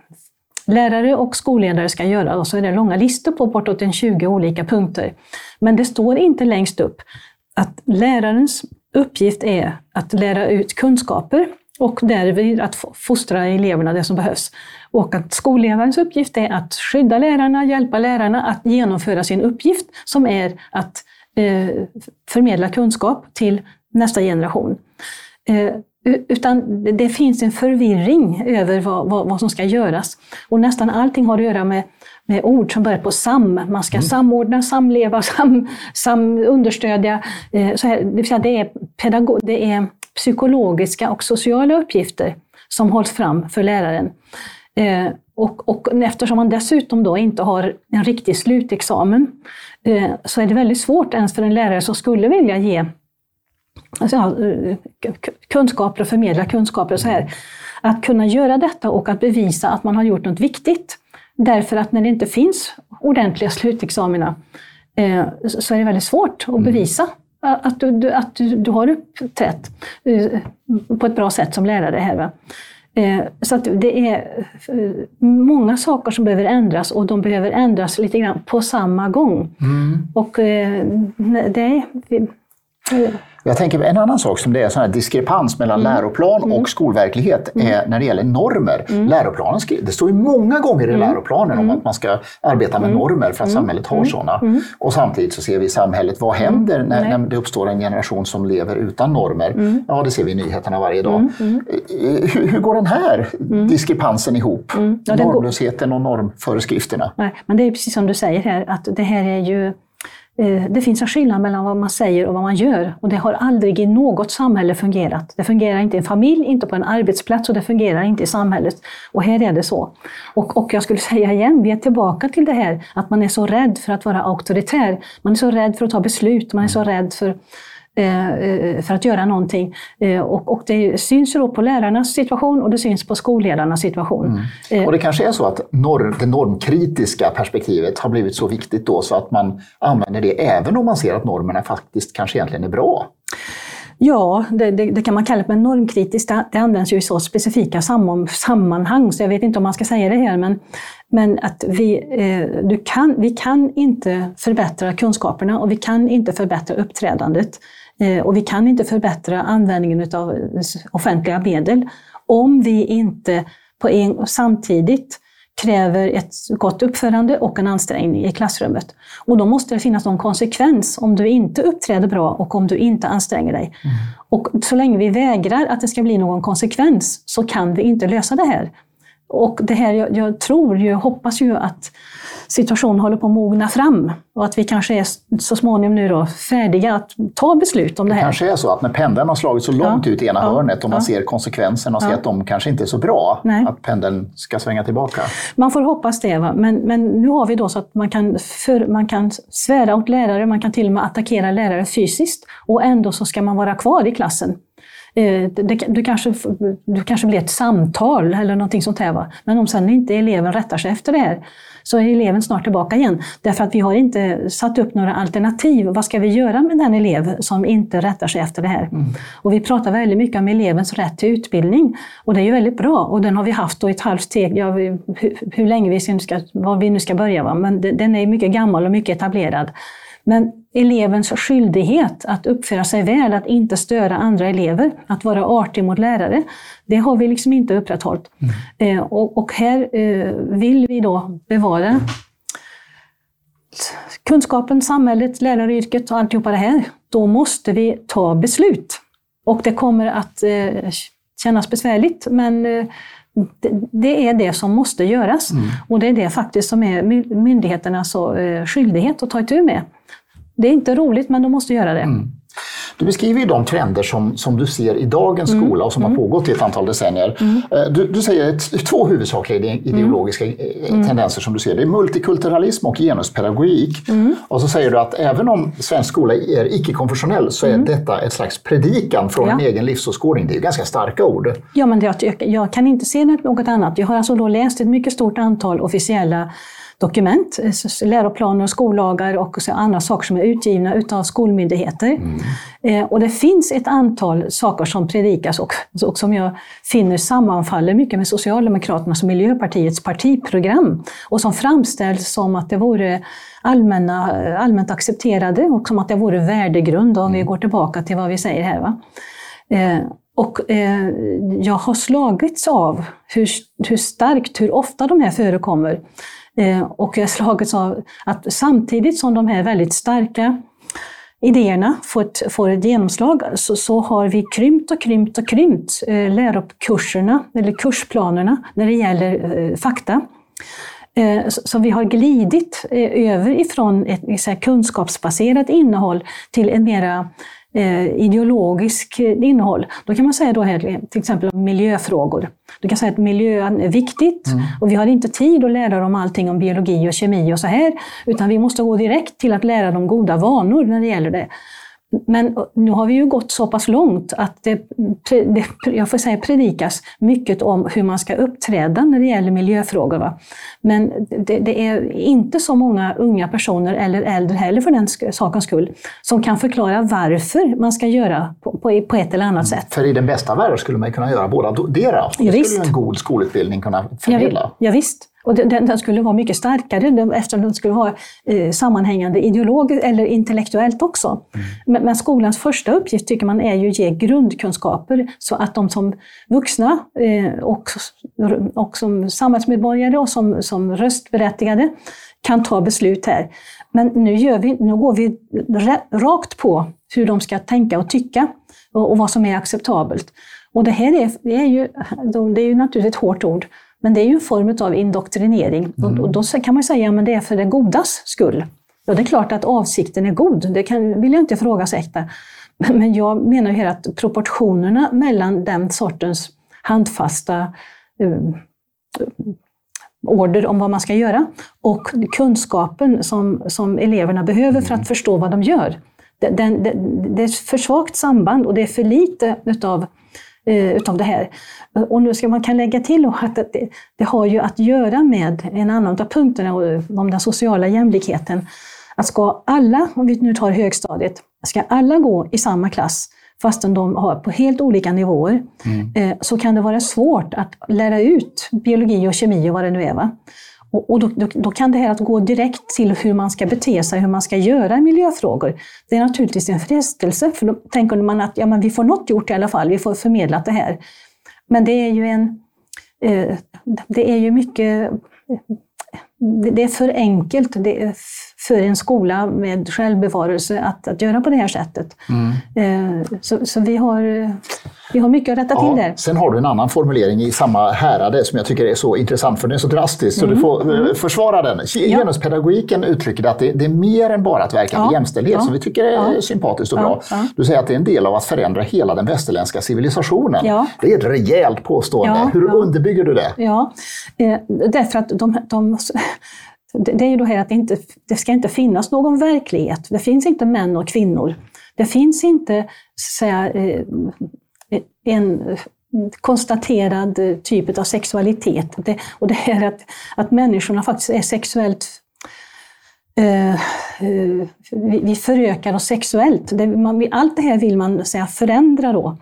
lärare och skolledare ska göra, så är det långa listor på bortåt en 20 olika punkter. Men det står inte längst upp att lärarens uppgift är att lära ut kunskaper och därvid att fostra eleverna det som behövs. Och att skolledarens uppgift är att skydda lärarna, hjälpa lärarna att genomföra sin uppgift som är att förmedla kunskap till nästa generation. Eh, utan det finns en förvirring över vad, vad, vad, som ska göras. Och nästan allting har att göra med, med ord som börjar på sam. Man ska mm. samordna, samleva, sam, sam, understödja. Eh, så här, det, vill säga det, är pedagog, det är psykologiska och sociala uppgifter som hålls fram för läraren. Eh, och, och eftersom man dessutom då inte har en riktig slutexamen eh, så är det väldigt svårt ens för en lärare som skulle vilja ge alltså, eh, kunskaper och förmedla kunskaper och så här, att kunna göra detta och att bevisa att man har gjort något viktigt. Därför att när det inte finns ordentliga slutexamina eh, så är det väldigt svårt att mm. bevisa att du, att du, du har uppträtt på ett bra sätt som lärare. här. Va? Eh, så det är eh, många saker som behöver ändras och de behöver ändras lite grann på samma gång. Mm. Och eh, det är, Jag tänker en annan sak som det är sån diskrepans mellan Mm. läroplan och skolverklighet är när det gäller normer. Mm. Läroplanen, det står ju många gånger i läroplanen om att man ska arbeta Mm. med normer för att samhället har sådana. Och samtidigt så ser vi i samhället, vad händer när, Mm. När det uppstår en generation som lever utan normer? Mm. Ja, det ser vi i nyheterna varje dag. Eh, Hur, hur går den här diskrepansen ihop? Mm. Ja, Normlösheten och normföreskrifterna. Nej, men det är precis som du säger här, att det här är ju eh, Eh, det finns en skillnad mellan vad man säger och vad man gör. Och det har aldrig i något samhälle fungerat. Det fungerar inte i en familj, inte på en arbetsplats och det fungerar inte i samhället. Och här är det så. Och, och jag skulle [LAUGHS] säga igen, vi är tillbaka till det här att man är så rädd för att vara auktoritär. Man är så rädd för att ta beslut, man är så rädd för för att göra någonting. Eh, Och, och det syns då på lärarnas situation och det syns på skolledarnas situation. Eh, Och det kanske är så att norm, det normkritiska perspektivet har blivit så viktigt då så att man använder det även om man ser att normerna faktiskt kanske egentligen är bra. Ja, det, det, det kan man kalla det, men normkritiskt det, används ju i så specifika sam, sammanhang, så jag vet inte om man ska säga det här, men, men att vi, eh, du kan, vi kan inte förbättra kunskaperna och vi kan inte förbättra uppträdandet eh, och vi kan inte förbättra användningen av offentliga medel om vi inte på en, samtidigt kräver ett gott uppförande och en ansträngning i klassrummet. Och då måste det finnas någon konsekvens om du inte uppträder bra och om du inte anstränger dig. Och så länge vi vägrar att det ska bli någon konsekvens så kan vi inte lösa det här. Och det här, jag, jag tror, jag hoppas ju att situationen håller på att mogna fram och att vi kanske är så småningom nu då färdiga att ta beslut om det Det här. kanske är så att när pendeln har slagit så långt Ja. ut i ena Ja. hörnet och man Ja. ser konsekvenserna och ser att de kanske inte är så bra, Nej. att pendeln ska svänga tillbaka. Man får hoppas det, va? Men, men nu har vi då så att man kan, för, man kan svära åt lärare, man kan till och med attackera lärare fysiskt och ändå så ska man vara kvar i klassen. Eh, du, kanske, du kanske blir ett samtal eller någonting sånt här. Va? Men om sen inte eleven rättar sig efter det här så är eleven snart tillbaka igen. Därför att vi har inte satt upp några alternativ. Vad ska vi göra med den elev som inte rättar sig efter det här? Och vi pratar väldigt mycket om elevens rätt till utbildning. Och det är ju väldigt bra. Och den har vi haft då i ett halvt steg, ja, hur, hur länge vi sen ska, var vi nu ska börja. Va? Men den är mycket gammal och mycket etablerad. Men elevens skyldighet att uppföra sig väl, att inte störa andra elever, att vara artig mot lärare, det har vi liksom inte upprätthållit. Eh, och, och här eh, vill vi då bevara kunskapen, samhället, läraryrket och alltihopa det här. Då måste vi ta beslut. Och det kommer att eh, kännas besvärligt, men eh, det, är det som måste göras. Och det är det faktiskt som är my- myndigheternas eh, skyldighet att ta itu med. Det är inte roligt, men de måste göra det. Du beskriver ju de trender som, som du ser i dagens Mm. skola och som har pågått i ett antal decennier. Eh, Du, du säger två huvudsakliga Mm. ideologiska eh, tendenser som du ser. Det är multikulturalism och genuspedagogik. Mm. Och så säger du att även om svensk skola är icke-konfessionell så är detta ett slags predikan från Mm. Ja. en egen livsåskådning. Det är ganska starka ord. Ja, men jag, jag, kan inte se något annat. Jag har alltså läst ett mycket stort antal officiella dokument, eh, läroplaner och skollagar och andra saker som är utgivna utav skolmyndigheter. Eh, och det finns ett antal saker som predikas och, och som jag finner sammanfaller mycket med Socialdemokraternas och Miljöpartiets partiprogram och som framställs som att det vore allmänna, allmänt accepterade och som att det vore värdegrund om vi går tillbaka till vad vi säger här. Va? Eh, och eh, jag har slagits av hur, hur starkt, hur ofta de här förekommer. Eh, och jag har slagits av att samtidigt som de här väldigt starka idéerna får ett, får ett genomslag så, så har vi krympt och krympt och krympt eh, lärokurserna, eller kursplanerna, när det gäller eh, fakta. Eh, Så så vi har glidit eh, över ifrån ett ett kunskapsbaserat innehåll till en mera eh, ideologisk eh, innehåll. Då kan man säga då här, till exempel om miljöfrågor. Du kan säga att miljön är viktigt och vi har inte tid att lära dem allting om biologi och kemi och så här, utan vi måste gå direkt till att lära dem goda vanor när det gäller det. Men nu har vi ju gått så pass långt att det, det, jag får säga predikas mycket om hur man ska uppträda när det gäller miljöfrågor. Va? Men det, det är inte så många unga personer, eller äldre heller för den sakens skull, som kan förklara varför man ska göra på, på, på ett eller annat sätt. För i den bästa världen skulle man kunna göra båda dera. Det Ja, skulle en god skolutbildning kunna Ja, förmedla. ja, visst. Och den, den skulle vara mycket starkare eftersom den skulle vara eh, sammanhängande ideologiskt eller intellektuellt också. Mm. Men, men, skolans första uppgift tycker man är ju att ge grundkunskaper så att de som vuxna eh, och, och som samhällsmedborgare och som, som röstberättigade kan ta beslut här. Men nu, gör vi, nu går vi rakt på hur de ska tänka och tycka och, och vad som är acceptabelt. Och det här är, det är, ju, det är ju naturligtvis ett hårt ord, men det är ju en form av indoktrinering. Mm. Och, då kan man säga att det är för det godas skull. Ja, det är klart att avsikten är god, det kan, vill jag inte ifrågasätta. [LAUGHS] Men jag menar ju att proportionerna mellan den sortens handfasta uh, order om vad man ska göra och kunskapen som, som eleverna behöver för att mm. förstå vad de gör. Det, det, det, det är för svagt samband och det är för lite utav Eh, utav det här. Och nu ska man kan lägga till att det, det har ju att göra med en annan av punkterna om den sociala jämlikheten. Att ska alla, om vi nu tar högstadiet, ska alla gå i samma klass fastän de har på helt olika nivåer, mm. Eh, så kan det vara svårt att lära ut biologi och kemi och vad det nu är. Va? Och, och då, då, då, kan det här att gå direkt till hur man ska bete sig, hur man ska göra i miljöfrågor, det är naturligtvis en frestelse. För då tänker man att ja, men vi får något gjort i alla fall, vi får förmedlat det här. Men det är ju en... Eh, det är ju mycket... Det är för enkelt. Det är för en skola med självbevarelse att, att göra på det här sättet. Mm. Eh, så, så, vi, har, vi har mycket att rätta ja, till där. Sen har du en annan formulering i samma härade som jag tycker är så intressant för den är så drastisk, så mm. du får eh, mm. försvara den. Genuspedagogiken uttrycker att det, det, är mer än bara att verka för ja. jämställdhet, som vi tycker är sympatiskt och bra. Du säger att det är en del av att förändra hela den västerländska civilisationen. Det är ett rejält påstående. Hur underbygger du det? Ja, eh, därför att de, de det är ju då här att det, inte, det ska inte finnas någon verklighet. Det finns inte män och kvinnor. Det finns inte säga, eh, en konstaterad typ av sexualitet. Det, och det är att, att människorna faktiskt är sexuellt Uh, uh, vi, vi förökar oss sexuellt. Det, man, allt det här vill man säga, förändra då.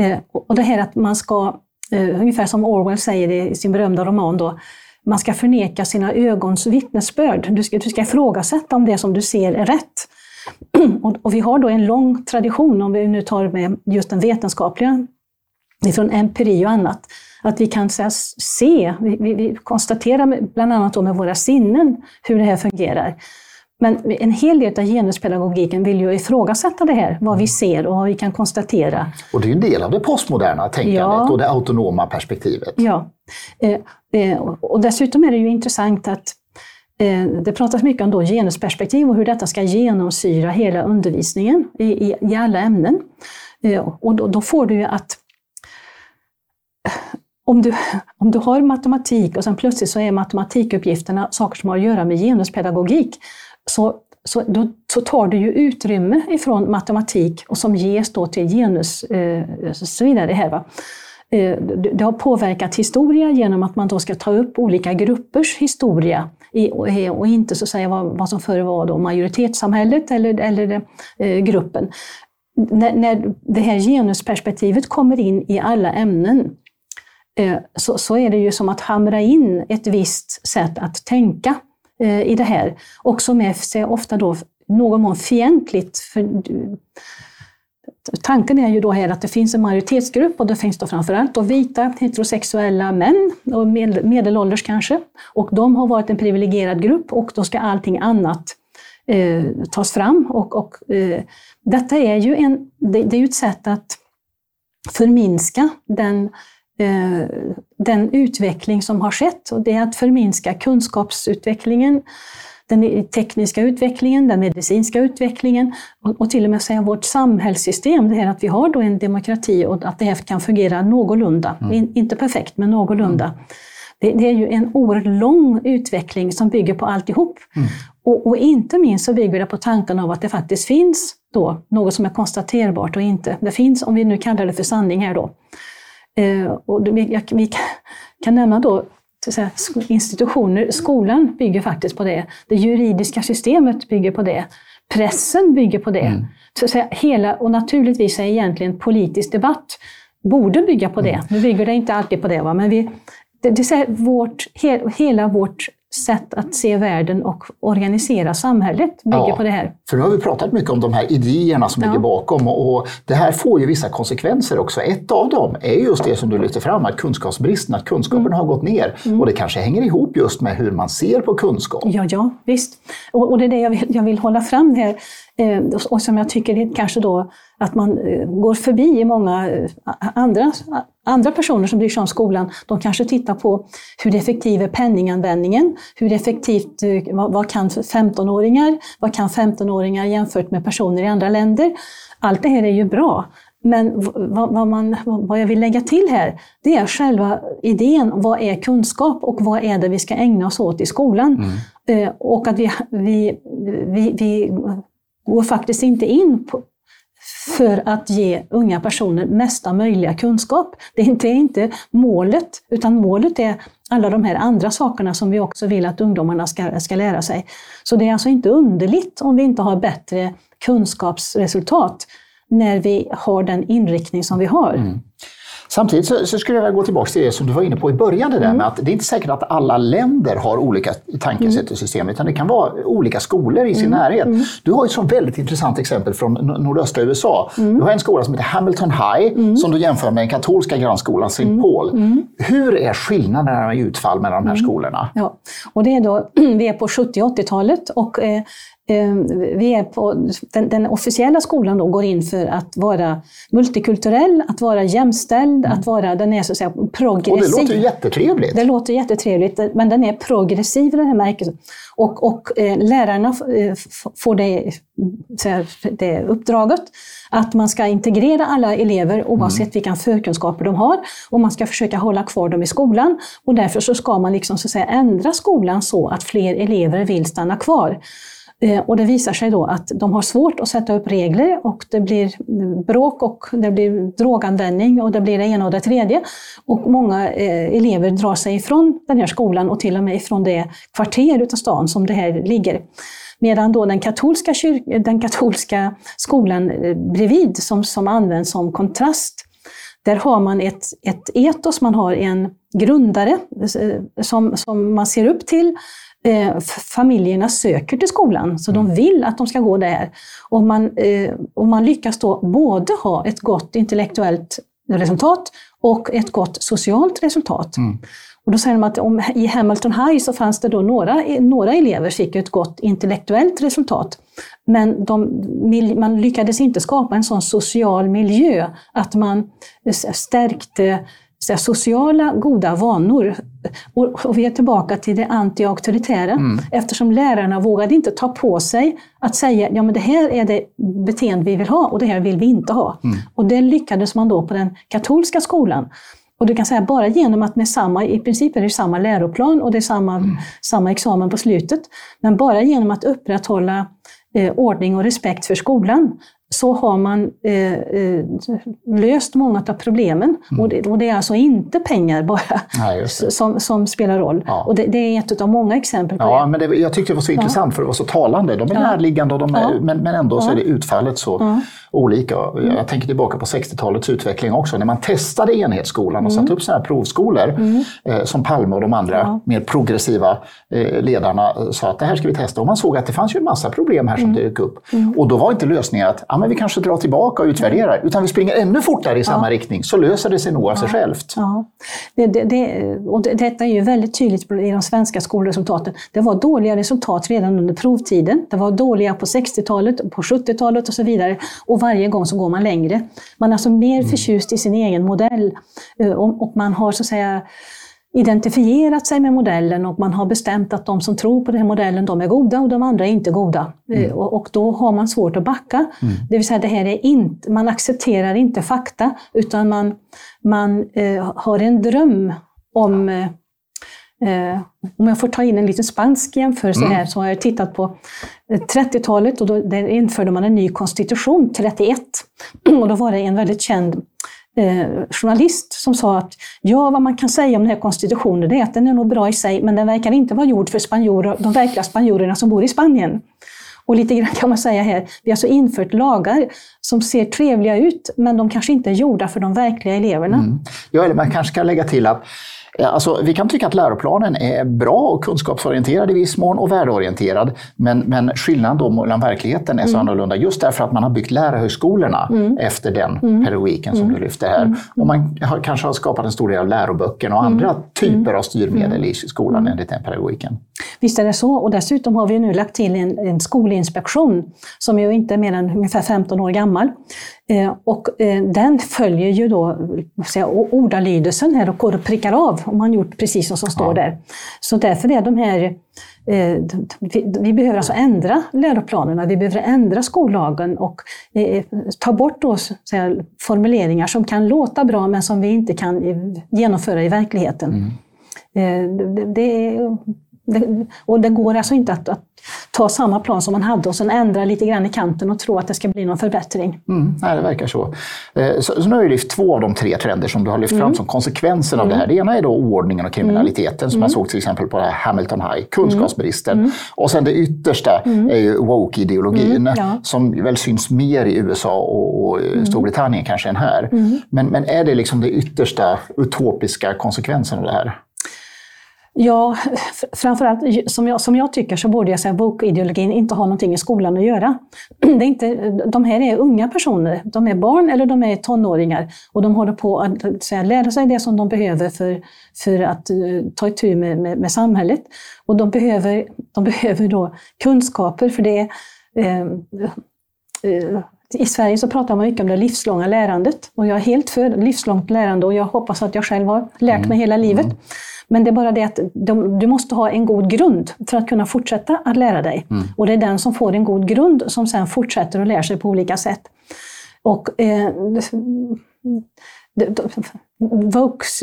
Uh, och det här att man ska, ungefär som Orwell säger i sin berömda roman, då, man ska förneka sina ögons vittnesbörd. Du ska, du ska ifrågasätta om det som du ser är rätt. [CLEARS THROAT] Och, och, vi har då en lång tradition, om vi nu tar med just den vetenskapliga, från empiri och annat, att vi kan här, se, vi, vi, vi konstaterar bland annat med våra sinnen hur det här fungerar. Men en hel del av genuspedagogiken vill ju ifrågasätta det här, vad vi ser och vad vi kan konstatera. Och det är en del av det postmoderna tänkandet ja. och det autonoma perspektivet. Ja, eh, eh, och dessutom är det ju intressant att eh, det pratas mycket om då genusperspektiv och hur detta ska genomsyra hela undervisningen i, i, i alla ämnen. Och då, då får du ju att om du, om du har matematik och sen plötsligt så är matematikuppgifterna saker som har att göra med genuspedagogik, så, så, då, så tar du ju utrymme ifrån matematik och som ges då till genus eh, så vidare. Här, va? Eh, det har påverkat historia genom att man då ska ta upp olika gruppers historia eh, och, inte så att säga vad, som förr var då majoritetssamhället eller, eller eh, gruppen. När, när det här genusperspektivet kommer in i alla ämnen så, så är det ju som att hamra in ett visst sätt att tänka Eh, i det här. Och som är ofta då någon mån fientligt. För, tanken är ju då här att det finns en majoritetsgrupp och det finns då framförallt då vita heterosexuella män, och medelålders kanske. Och de har varit en privilegierad grupp och då ska allting annat eh, tas fram. Och, och eh, detta är ju, en, det, det är ju ett sätt att förminska den den utveckling som har skett. Och det är att förminska kunskapsutvecklingen, den tekniska utvecklingen, den medicinska utvecklingen och, till och med säga vårt samhällssystem. Det här att vi har då en demokrati och att det här kan fungera någorlunda. Mm. In, inte perfekt, men någorlunda. Mm. Det, det, är ju en oerhört lång utveckling som bygger på alltihop. Mm. Och, och, inte minst så bygger det på tanken av att det faktiskt finns då något som är konstaterbart och inte. Det finns, om vi nu kallar det för sanning här då, Eh, och vi, vi kan nämna då säga, institutioner, skolan bygger faktiskt på det. Det juridiska systemet bygger på det. Pressen bygger på det. Mm. Så säga, hela, och naturligtvis är egentligen politisk debatt borde bygga på det. Mm. Nu bygger det inte alltid på det, va? men vi, det, det är vårt, he, hela vårt sätt att se världen och organisera samhället bygger ja, på det här. För nu har vi pratat mycket om de här idéerna som ja. ligger bakom och, det här får ju vissa konsekvenser också. Ett av dem är just det som du lyfter fram, att kunskapsbristen, att kunskapen mm. har gått ner. Mm. Och det kanske hänger ihop just med hur man ser på kunskap. Ja, ja visst. Och, och det är det jag vill, jag vill hålla fram här. Eh, och som jag tycker är kanske då att man eh, går förbi i många eh, andra, andra personer som bryr sig om skolan. De kanske tittar på hur effektiv är penninganvändningen? Hur effektivt, vad, vad kan 15-åringar? Vad kan 15-åringar jämfört med personer i andra länder? Allt det här är ju bra. Men vad, vad, man, vad jag vill lägga till här, det är själva idén. Vad är kunskap och vad är det vi ska ägna oss åt i skolan? Mm. Och att vi, vi, vi, vi går faktiskt inte in på, för att ge unga personer mesta möjliga kunskap. Det är inte, inte målet, utan målet är alla de här andra sakerna som vi också vill att ungdomarna ska, ska lära sig. Så det är alltså inte underligt om vi inte har bättre kunskapsresultat när vi har den inriktning som vi har. Mm. Samtidigt så, så, skulle jag vilja gå tillbaka till det som du var inne på i början, det där mm. med att det är inte säkert att alla länder har olika tankesätt och system, utan det kan vara olika skolor i sin mm. närhet. Mm. Du har ett så väldigt intressant exempel från nordöstra USA. Mm. Du har en skola som heter Hamilton High, mm. som du jämför med den katolska grannskolan St. Paul. Hur är skillnaderna i utfall mellan de här skolorna? Ja, och det är då, [CLEARS THROAT] vi är på 70 80-talet och eh, vi är på, den, den, officiella skolan då går in för att vara multikulturell, att vara jämställd, mm. att vara, den är så att säga progressiv. Och det låter jättetrevligt. Det låter jättetrevligt, men den är progressiv i den här märkelsen. Och, och eh, lärarna eh, får det, det uppdraget att man ska integrera alla elever oavsett mm. vilka förkunskaper de har och man ska försöka hålla kvar dem i skolan. Och därför så ska man liksom, så att säga, ändra skolan så att fler elever vill stanna kvar. Eh, och det visar sig då att de har svårt att sätta upp regler och det blir bråk och det blir droganvändning och det blir det ena och det tredje. Och många eh, elever drar sig ifrån den här skolan och till och med ifrån det kvarter utav stan som det här ligger. Medan då den katolska, den katolska skolan eh, bredvid, som, som används som kontrast, där har man ett, ett etos, man har en grundare som, som man ser upp till eh, familjerna söker till skolan, så mm. de vill att de ska gå där. Och man, eh, och man lyckas då både ha ett gott intellektuellt resultat och ett gott socialt resultat. Mm. Och då säger de att om, i Hamilton High så fanns det då några, några elever fick ett gott intellektuellt resultat. Men de, man lyckades inte skapa en sån social miljö att man stärkte så sociala goda vanor. Och, och, vi är tillbaka till det anti-auktoritära. Mm. Eftersom lärarna vågade inte ta på sig att säga ja men det här är det beteende vi vill ha och det här vill vi inte ha. Mm. Och det lyckades man då på den katolska skolan. Och du kan säga bara genom att med samma, i princip är det samma läroplan och det är samma, mm. samma examen på slutet, men bara genom att upprätthålla eh, ordning och respekt för skolan så har man eh, eh, löst många av problemen. Mm. Och, det, och, det, är alltså inte pengar bara Nej, som, som spelar roll. Ja. Och det, det, är ett av många exempel på ja, det. Men det, jag tyckte det var så ja. intressant för det var så talande. De är ja. närliggande, och de är, men, men ändå så är det utfallet så olika. Jag tänker tillbaka på 60-talets utveckling också. När man testade enhetsskolan och mm. satte upp sådana här provskolor mm. eh, som Palme och de andra mer progressiva eh, ledarna sa att det här ska vi testa. Och man såg att det fanns ju en massa problem här som mm. dök upp. Mm. Och då var inte lösningen att men vi kanske drar tillbaka och utvärderar, utan vi springer ännu fortare i samma ja. riktning, så löser det sig nog av sig självt. Ja. Det, det, det, och det, detta är ju väldigt tydligt i de svenska skolresultaten. Det var dåliga resultat redan under provtiden. Det var dåliga på 60-talet, på 70-talet och så vidare. Och varje gång så går man längre. Man är alltså mer mm. förtjust i sin egen modell eh, och, och man har så att säga identifierat sig med modellen och man har bestämt att de som tror på den här modellen, de är goda och de andra är inte goda. Mm. Eh, och, då har man svårt att backa. Mm. Det vill säga, det här är inte, man accepterar inte fakta, utan man, man eh, har en dröm om eh, Eh, om jag får ta in en liten spansk jämförelse mm. här, så har jag tittat på 30-talet eh, och då där införde man en ny konstitution, 31. [CLEARS THROAT] Och då var det en väldigt känd eh, journalist som sa att ja, vad man kan säga om den här konstitutionen det är att den är nog bra i sig, men den verkar inte vara gjord för spanjorer, de verkliga spanjorerna som bor i Spanien. Och lite grann kan man säga här, vi har alltså infört lagar som ser trevliga ut, men de kanske inte är gjorda för de verkliga eleverna. Mm. Ja, eller man kanske kan lägga till att Alltså, vi kan tycka att läroplanen är bra och kunskapsorienterad i viss mån och värdeorienterad. Men, men skillnaden då mellan verkligheten är så mm. annorlunda just därför att man har byggt lärarhögskolorna mm. efter den mm. pedagogiken som mm. du lyfter här. Mm. Och man har, kanske har skapat en stor del av läroböckerna och andra mm. typer av styrmedel i skolan enligt den pedagogiken. Visst är det så. Och dessutom har vi nu lagt till en, en skolinspektion som ju inte är mer än ungefär 15 år gammal. Eh, och eh, den följer ju då säga, ordalydelsen här och går och prickar av om man gjort precis som som står ja. där. Så därför är de här eh, vi, behöver alltså ändra läroplanerna, vi behöver ändra skollagen och ta bort då, säga, formuleringar som kan låta bra men som vi inte kan genomföra i verkligheten. Mm. Det, det, det, och det går alltså inte att, att, ta samma plan som man hade och sen ändra lite grann i kanten och tro att det ska bli någon förbättring. Mm, nej, det verkar så. Eh, så, så nu har vi lyft två av de tre trender som du har lyft fram mm. som konsekvenser av mm. det här. Det ena är då oordningen och kriminaliteten som man mm. såg till exempel på Hamilton High, kunskapsbristen. Mm. Och sen det yttersta är ju woke-ideologin ja. som väl syns mer i USA och, och Storbritannien kanske än här. Men, men är det liksom det yttersta utopiska konsekvensen av det här? Ja, framförallt som jag, som jag tycker så borde jag säga woke-ideologin inte ha någonting i skolan att göra. [CLEARS THROAT] Det är inte, de här är unga personer, de är barn eller de är tonåringar och de håller på att säga, lära sig det som de behöver för, för att uh, ta itu med, med, med, samhället. Och de behöver, de behöver då kunskaper för det uh, uh, i Sverige så pratar man mycket om det livslånga lärandet och jag är helt för livslångt lärande och jag hoppas att jag själv har lärt mig mm. hela livet. Men det är bara det att de, du måste ha en god grund för att kunna fortsätta att lära dig. Mm. Och det är den som får en god grund som sen fortsätter att lära sig på olika sätt. Och eh, Vokes,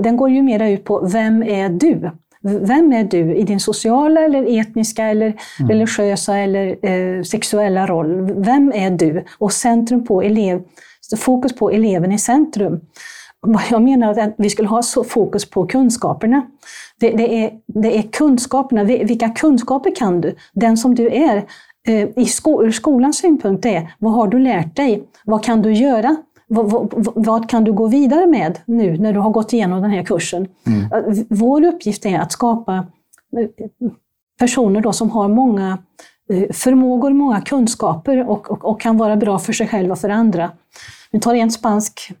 den går ju mera ut på vem är du? Vem är du i din sociala, eller etniska, eller mm. religiösa eller eh, sexuella roll? Vem är du? Och centrum på elev, fokus på eleven i centrum vad jag menar är att vi skulle ha så fokus på kunskaperna. Det, det, är, det är kunskaperna. Vilka kunskaper kan du? Den som du är. Eh, I sko, ur skolans synpunkt är, vad har du lärt dig? Vad kan du göra? Vad, vad, vad, kan du gå vidare med nu när du har gått igenom den här kursen? Mm. Vår uppgift är att skapa eh, personer då som har många eh, förmågor, många kunskaper och, och, och kan vara bra för sig själva och för andra. Vi tar en spansk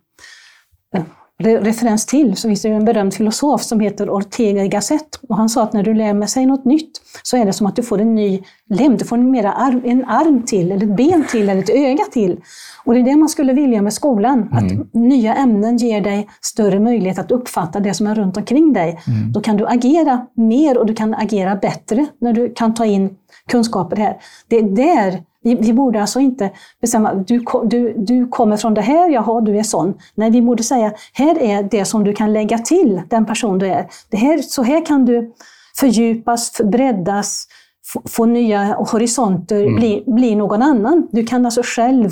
referens till så finns det en berömd filosof som heter Ortega y Gasset. Och han sa att när du lär med sig något nytt så är det som att du får en ny lem, du får en, mera arm, en arm till, eller ett ben till, eller ett öga till. Och det är det man skulle vilja med skolan, mm. att nya ämnen ger dig större möjlighet att uppfatta det som är runt omkring dig. Mm. Då kan du agera mer och du kan agera bättre när du kan ta in kunskaper här. Det är där vi, vi, borde alltså inte bestämma, du, du, du kommer från det här, jaha, du är sån. Nej, vi borde säga, här är det som du kan lägga till den person du är. Det här, så här kan du fördjupas, breddas, få, få nya horisonter, mm. bli, bli någon annan. Du kan alltså själv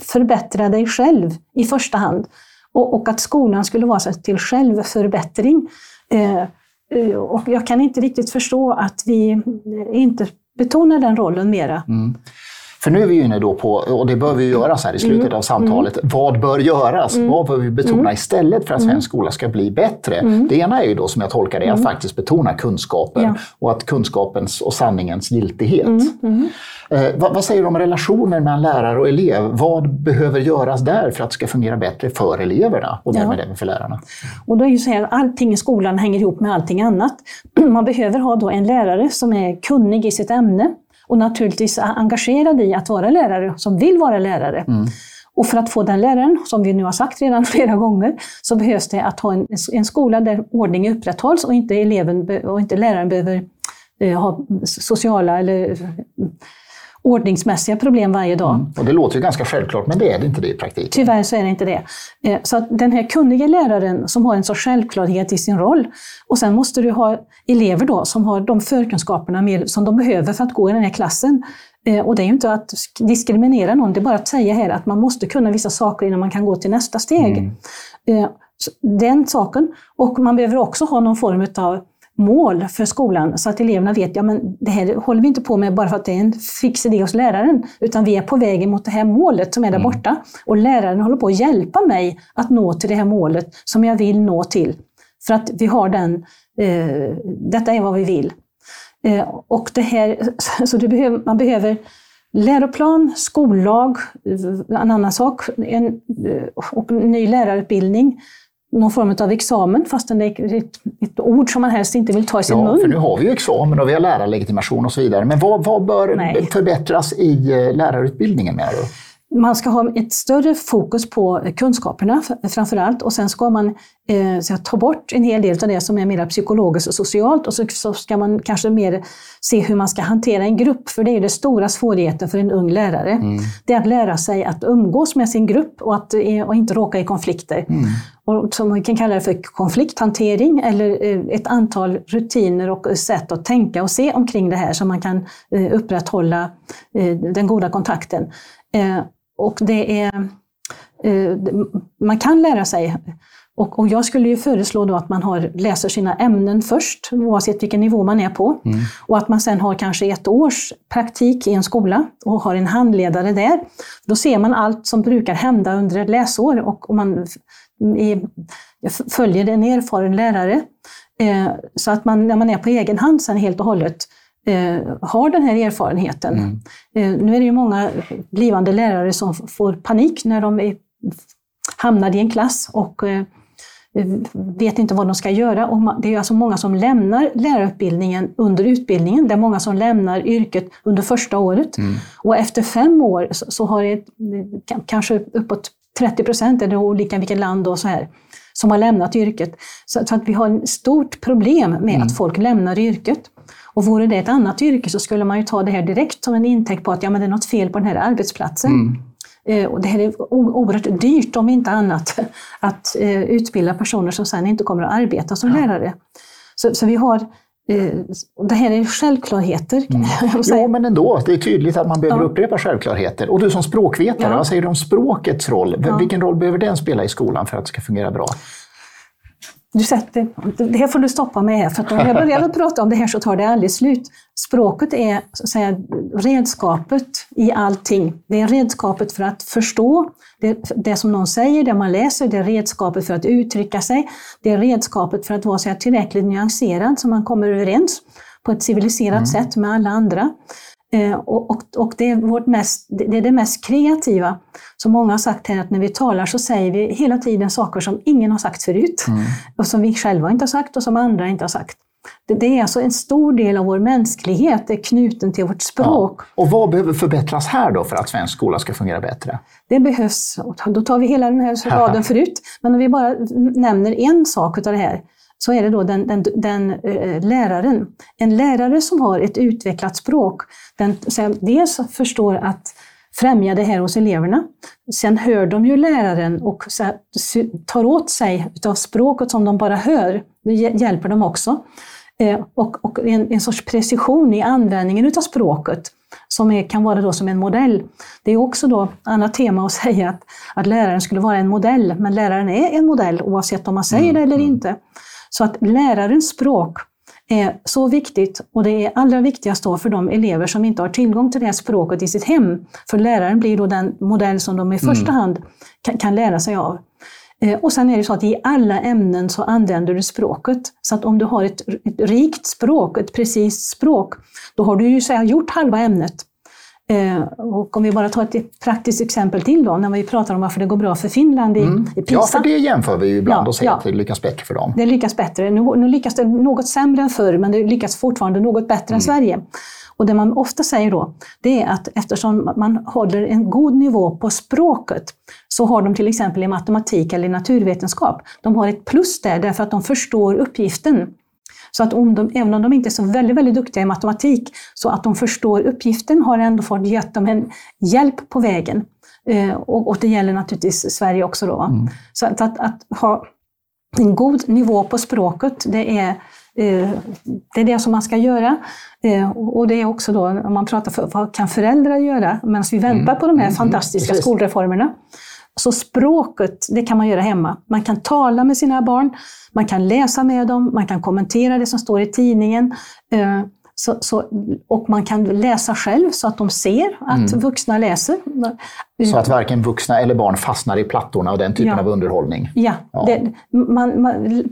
förbättra dig själv i första hand. Och, och att skolan skulle vara till självförbättring. Eh, eh, och jag kan inte riktigt förstå att vi inte betona den rollen mera. Mm. För nu är vi inne då på, och det bör vi göra så här i slutet mm. av samtalet, mm. vad bör göras? Mm. Vad bör vi betona mm. istället för att svensk skola ska bli bättre? Mm. Det ena är ju då, som jag tolkar det, att mm. faktiskt betona kunskapen ja. och att kunskapens och sanningens giltighet. Eh, vad, vad, säger du om relationer mellan lärare och elev? Vad behöver göras där för att det ska fungera bättre för eleverna och därmed ja. även för lärarna? Och då är ju så här, allting i skolan hänger ihop med allting annat. [CLEARS THROAT] Man behöver ha då en lärare som är kunnig i sitt ämne, och naturligtvis engagerad i att vara lärare, som vill vara lärare. Mm. Och för att få den läraren, som vi nu har sagt redan [LAUGHS] flera gånger, så behövs det att ha en, en skola där ordning upprätthålls och inte, eleven, och inte läraren behöver eh, ha sociala eller ordningsmässiga problem varje dag. Mm. Och det låter ju ganska självklart, men det är det inte det i praktiken. Tyvärr så är det inte det. Eh, så att den här kunniga läraren som har en sorts självklarhet i sin roll, och sen måste du ha elever då som har de förkunskaperna som de behöver för att gå i den här klassen. Eh, och det är ju inte att diskriminera någon, det är bara att säga här att man måste kunna vissa saker innan man kan gå till nästa steg. Mm. Eh, den saken. Och man behöver också ha någon form av mål för skolan så att eleverna vet ja men det här håller vi inte på med bara för att det är en fix idé hos läraren, utan vi är på väg mot det här målet som är där mm. borta. Och läraren håller på att hjälpa mig att nå till det här målet som jag vill nå till. För att vi har den, eh, detta är vad vi vill. Eh, och det här, [LAUGHS] så det behöver, man behöver läroplan, skollag, en annan sak, en, eh, och ny lärarutbildning någon form av examen, fastän det är ett, ett, ord som man helst inte vill ta i sin ja, mun. För nu har vi ju examen och vi har lärarlegitimation och så vidare. Men vad, vad bör Nej. förbättras i eh, lärarutbildningen menar du? Man ska ha ett större fokus på kunskaperna framför allt och sen ska man eh, ta bort en hel del av det som är mer psykologiskt och socialt och så, så, ska man kanske mer se hur man ska hantera en grupp, för det är den stora svårigheten för en ung lärare. Mm. Det är att lära sig att umgås med sin grupp och, att, eh, och inte råka i konflikter. Mm. Och som vi kan kalla det för konflikthantering eller eh, ett antal rutiner och sätt att tänka och se omkring det här så man kan eh, upprätthålla den goda kontakten. Och det är, eh, man kan lära sig. Och, och, jag skulle ju föreslå då att man har, läser sina ämnen först, oavsett vilken nivå man är på. Mm. Och att man sen har kanske ett års praktik i en skola och har en handledare där. Då ser man allt som brukar hända under ett läsår och, och man i, följer en erfaren lärare. Eh, så att man, när man är på egen hand sen helt och hållet eh, har den här erfarenheten. Mm. Eh, nu är det ju många blivande lärare som får panik när de är, hamnar i en klass och eh, vet inte vad de ska göra. Och det är alltså många som lämnar lärarutbildningen under utbildningen. Det är många som lämnar yrket under första året. Mm. Och efter fem år så, har det kanske uppåt 30 procent, eller olika vilket land och så här, som har lämnat yrket. Så, så att vi har ett stort problem med mm. att folk lämnar yrket. Och vore det ett annat yrke så skulle man ju ta det här direkt som en intäkt på att ja, men det är något fel på den här arbetsplatsen. Mm. Eh, och det här är oerhört dyrt, om inte annat, [LAUGHS] att eh, utbilda personer som sen inte kommer att arbeta som ja. lärare. Så, så vi har eh, det här är självklarheter. Mm. [LAUGHS] Jo, men ändå. Det är tydligt att man behöver ja. upprepa självklarheter. Och du som språkvetare, ja. vad säger du om språkets roll? Vilken roll behöver den spela i skolan för att det ska fungera bra? Du sätter, det här får du stoppa med här, för om jag börjar prata om det här så tar det aldrig slut. Språket är så att säga, redskapet i allting. Det är redskapet för att förstå det, det som någon säger, det man läser, det är redskapet för att uttrycka sig, det är redskapet för att vara så här, tillräckligt nyanserad så man kommer överens på ett civiliserat mm. sätt med alla andra. Eh, och, och, och, det, är vårt mest, det är det mest kreativa. Som många har sagt här, att när vi talar så säger vi hela tiden saker som ingen har sagt förut. Mm. Och som vi själva inte har sagt och som andra inte har sagt. Det, det, är alltså en stor del av vår mänsklighet är knuten till vårt språk. Ja. Och vad behöver förbättras här då för att svensk skola ska fungera bättre? Det behövs, då tar vi hela den här raden förut, men om vi bara nämner en sak av det här, så är det då den, den, den äh, läraren. En lärare som har ett utvecklat språk, den dels förstår att främja det här hos eleverna. Sen hör de ju läraren och tar åt sig av språket som de bara hör. Det hjälper dem också. Eh, och, och en, en, sorts precision i användningen av språket som är, kan vara då som en modell. Det är också då annat tema att [LAUGHS] säga att, att läraren skulle vara en modell, men läraren är en modell oavsett om man säger mm. det eller mm. inte. Så att lärarens språk är så viktigt och det är allra viktigast då för de elever som inte har tillgång till det här språket i sitt hem. För läraren blir då den modell som de i mm. första hand kan, kan lära sig av. Eh, och sen är det så att i alla ämnen så använder du språket. Så att om du har ett, ett rikt språk, ett precis språk, då har du ju så gjort halva ämnet. Eh, och om vi bara tar ett praktiskt exempel till då, när vi pratar om varför det går bra för Finland i, mm. i PISA. Ja, för det jämför vi ju ibland ja, och säger ja. att det lyckas bättre för dem. Det lyckas bättre. Nu, nu lyckas det något sämre än förr, men det lyckas fortfarande något bättre mm. än Sverige. Och det man ofta säger då, det är att eftersom man håller en god nivå på språket, så har de till exempel i matematik eller naturvetenskap, de har ett plus där därför att de förstår uppgiften. Så att om de, även om de inte är så väldigt, väldigt duktiga i matematik, så att de förstår uppgiften har ändå fått gett dem en hjälp på vägen. Eh, och, och, det gäller naturligtvis Sverige också. Då. Mm. Så att, att, att, ha en god nivå på språket, det är, eh, det är det som man ska göra. Eh, och det är också då, om man pratar för vad kan föräldrar göra medan vi väntar mm. på de här mm. fantastiska Precis. skolreformerna. Så språket, det kan man göra hemma. Man kan tala med sina barn, man kan läsa med dem, man kan kommentera det som står i tidningen. Eh, så, så, och man kan läsa själv så att de ser att mm. vuxna läser. Så att varken vuxna eller barn fastnar i plattorna och den typen ja. av underhållning? Ja. ja. Det, man, man,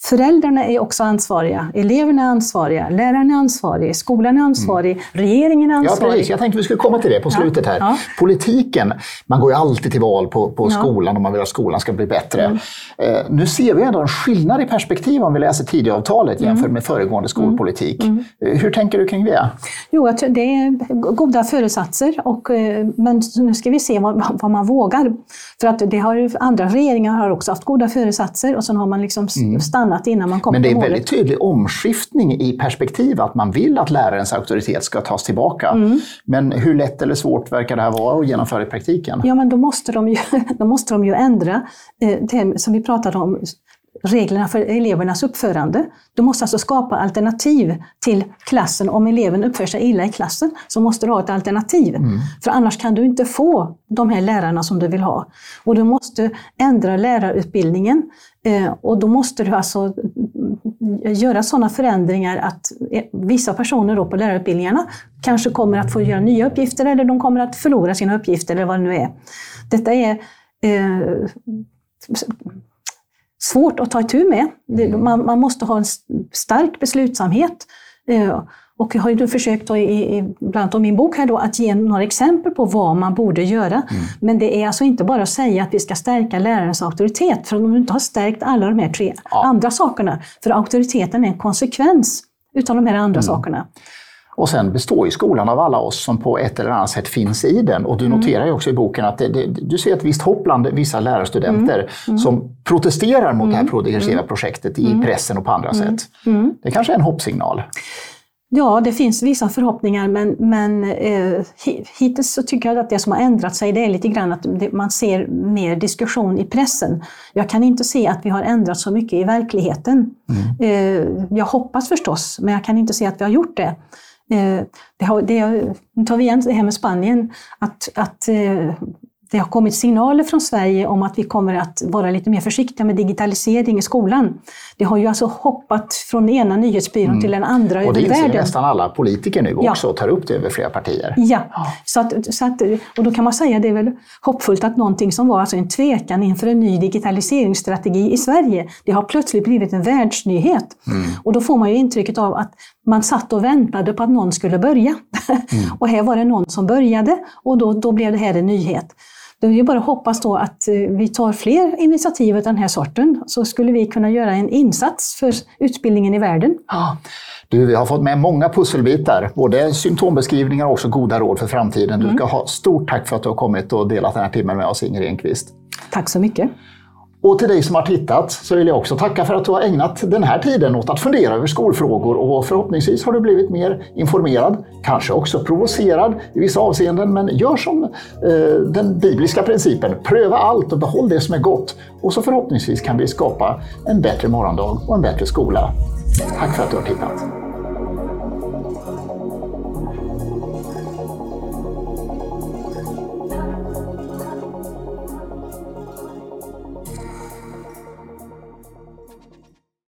Föräldrarna är också ansvariga, eleverna är ansvariga, lärarna är ansvariga, skolan är ansvarig, mm. regeringen är ansvarig. Ja, precis. Jag tänkte vi skulle komma till det på slutet här. Ja. Politiken, man går ju alltid till val på, på ja. skolan om man vill att skolan ska bli bättre. Mm. Eh, nu ser vi ändå en skillnad i perspektiv om vi läser Tidöavtalet jämfört mm. med föregående skolpolitik. Mm. mm. Hur tänker du kring det? Jo, det är goda föresatser, och, eh, men nu ska vi se vad, vad man vågar. För att det har, andra regeringar har också haft goda föresatser och sen har man liksom mm. Annat innan man kommer Men det är en väldigt tydlig omskiftning i perspektiv, att man vill att lärarens auktoritet ska tas tillbaka. Mm. Men hur lätt eller svårt verkar det här vara att genomföra i praktiken? Ja, men då måste de ju, [LAUGHS] då måste de ju ändra eh, det som vi pratade om, reglerna för elevernas uppförande. Du måste alltså skapa alternativ till klassen. Om eleven uppför sig illa i klassen så måste du ha ett alternativ. Mm. För annars kan du inte få de här lärarna som du vill ha. Och du måste ändra lärarutbildningen. Eh, och då måste du alltså göra sådana förändringar att eh, vissa personer då på lärarutbildningarna kanske kommer att få göra nya uppgifter eller de kommer att förlora sina uppgifter eller vad det nu är. Detta är eh, svårt att ta itu med. Mm. Man, man måste ha en stark beslutsamhet. Eh, och jag har ju försökt i, i, bland annat min bok här då, att ge några exempel på vad man borde göra. Mm. Men det är alltså inte bara att säga att vi ska stärka lärarens auktoritet, för om du inte har stärkt alla de här tre ja. andra sakerna, för auktoriteten är en konsekvens utav de här andra mm. sakerna. Och sen består ju skolan av alla oss som på ett eller annat sätt finns i den. Och du mm. noterar ju också i boken att det, det, du ser ett visst hopp bland vissa lärarstudenter mm. Mm. som protesterar mot det här progressiva projektet i pressen och på andra sätt. Det kanske är en hoppsignal? Ja, det finns vissa förhoppningar, men, men eh, hittills så tycker jag att det som har ändrat sig det är lite grann att man ser mer diskussion i pressen. Jag kan inte se att vi har ändrat så mycket i verkligheten. Mm. Eh, jag hoppas förstås, men jag kan inte se att vi har gjort det. Eh, det har, det, nu tar vi igen det här med Spanien, att, att eh, det har kommit signaler från Sverige om att vi kommer att vara lite mer försiktiga med digitalisering i skolan. Det har ju alltså hoppat från den ena nyhetsbyrån mm. till den andra över världen. Och det nästan alla politiker nu också ja. och tar upp det över flera partier. Ja, Så att, så att, och då kan man säga att det är väl hoppfullt att någonting som var alltså en tvekan inför en ny digitaliseringsstrategi i Sverige, det har plötsligt blivit en världsnyhet. Mm. Och då får man ju intrycket av att man satt och väntade på att någon skulle börja. Mm. [LAUGHS] och här var det någon som började och då, då blev det här en nyhet. Det är bara att hoppas då att eh, vi tar fler initiativ av den här sorten, så skulle vi kunna göra en insats för utbildningen i världen. Ja. Du, vi har fått med många pusselbitar, både symptombeskrivningar och också goda råd för framtiden. Du ska mm. ha stort tack för att du har kommit och delat den här timmen med oss, Inger Enqvist. Tack så mycket. Och till dig som har tittat så vill jag också tacka för att du har ägnat den här tiden åt att fundera över skolfrågor och förhoppningsvis har du blivit mer informerad, kanske också provocerad i vissa avseenden, men gör som eh, den bibliska principen, pröva allt och behåll det som är gott och så förhoppningsvis kan vi skapa en bättre morgondag och en bättre skola. Tack för att du har tittat!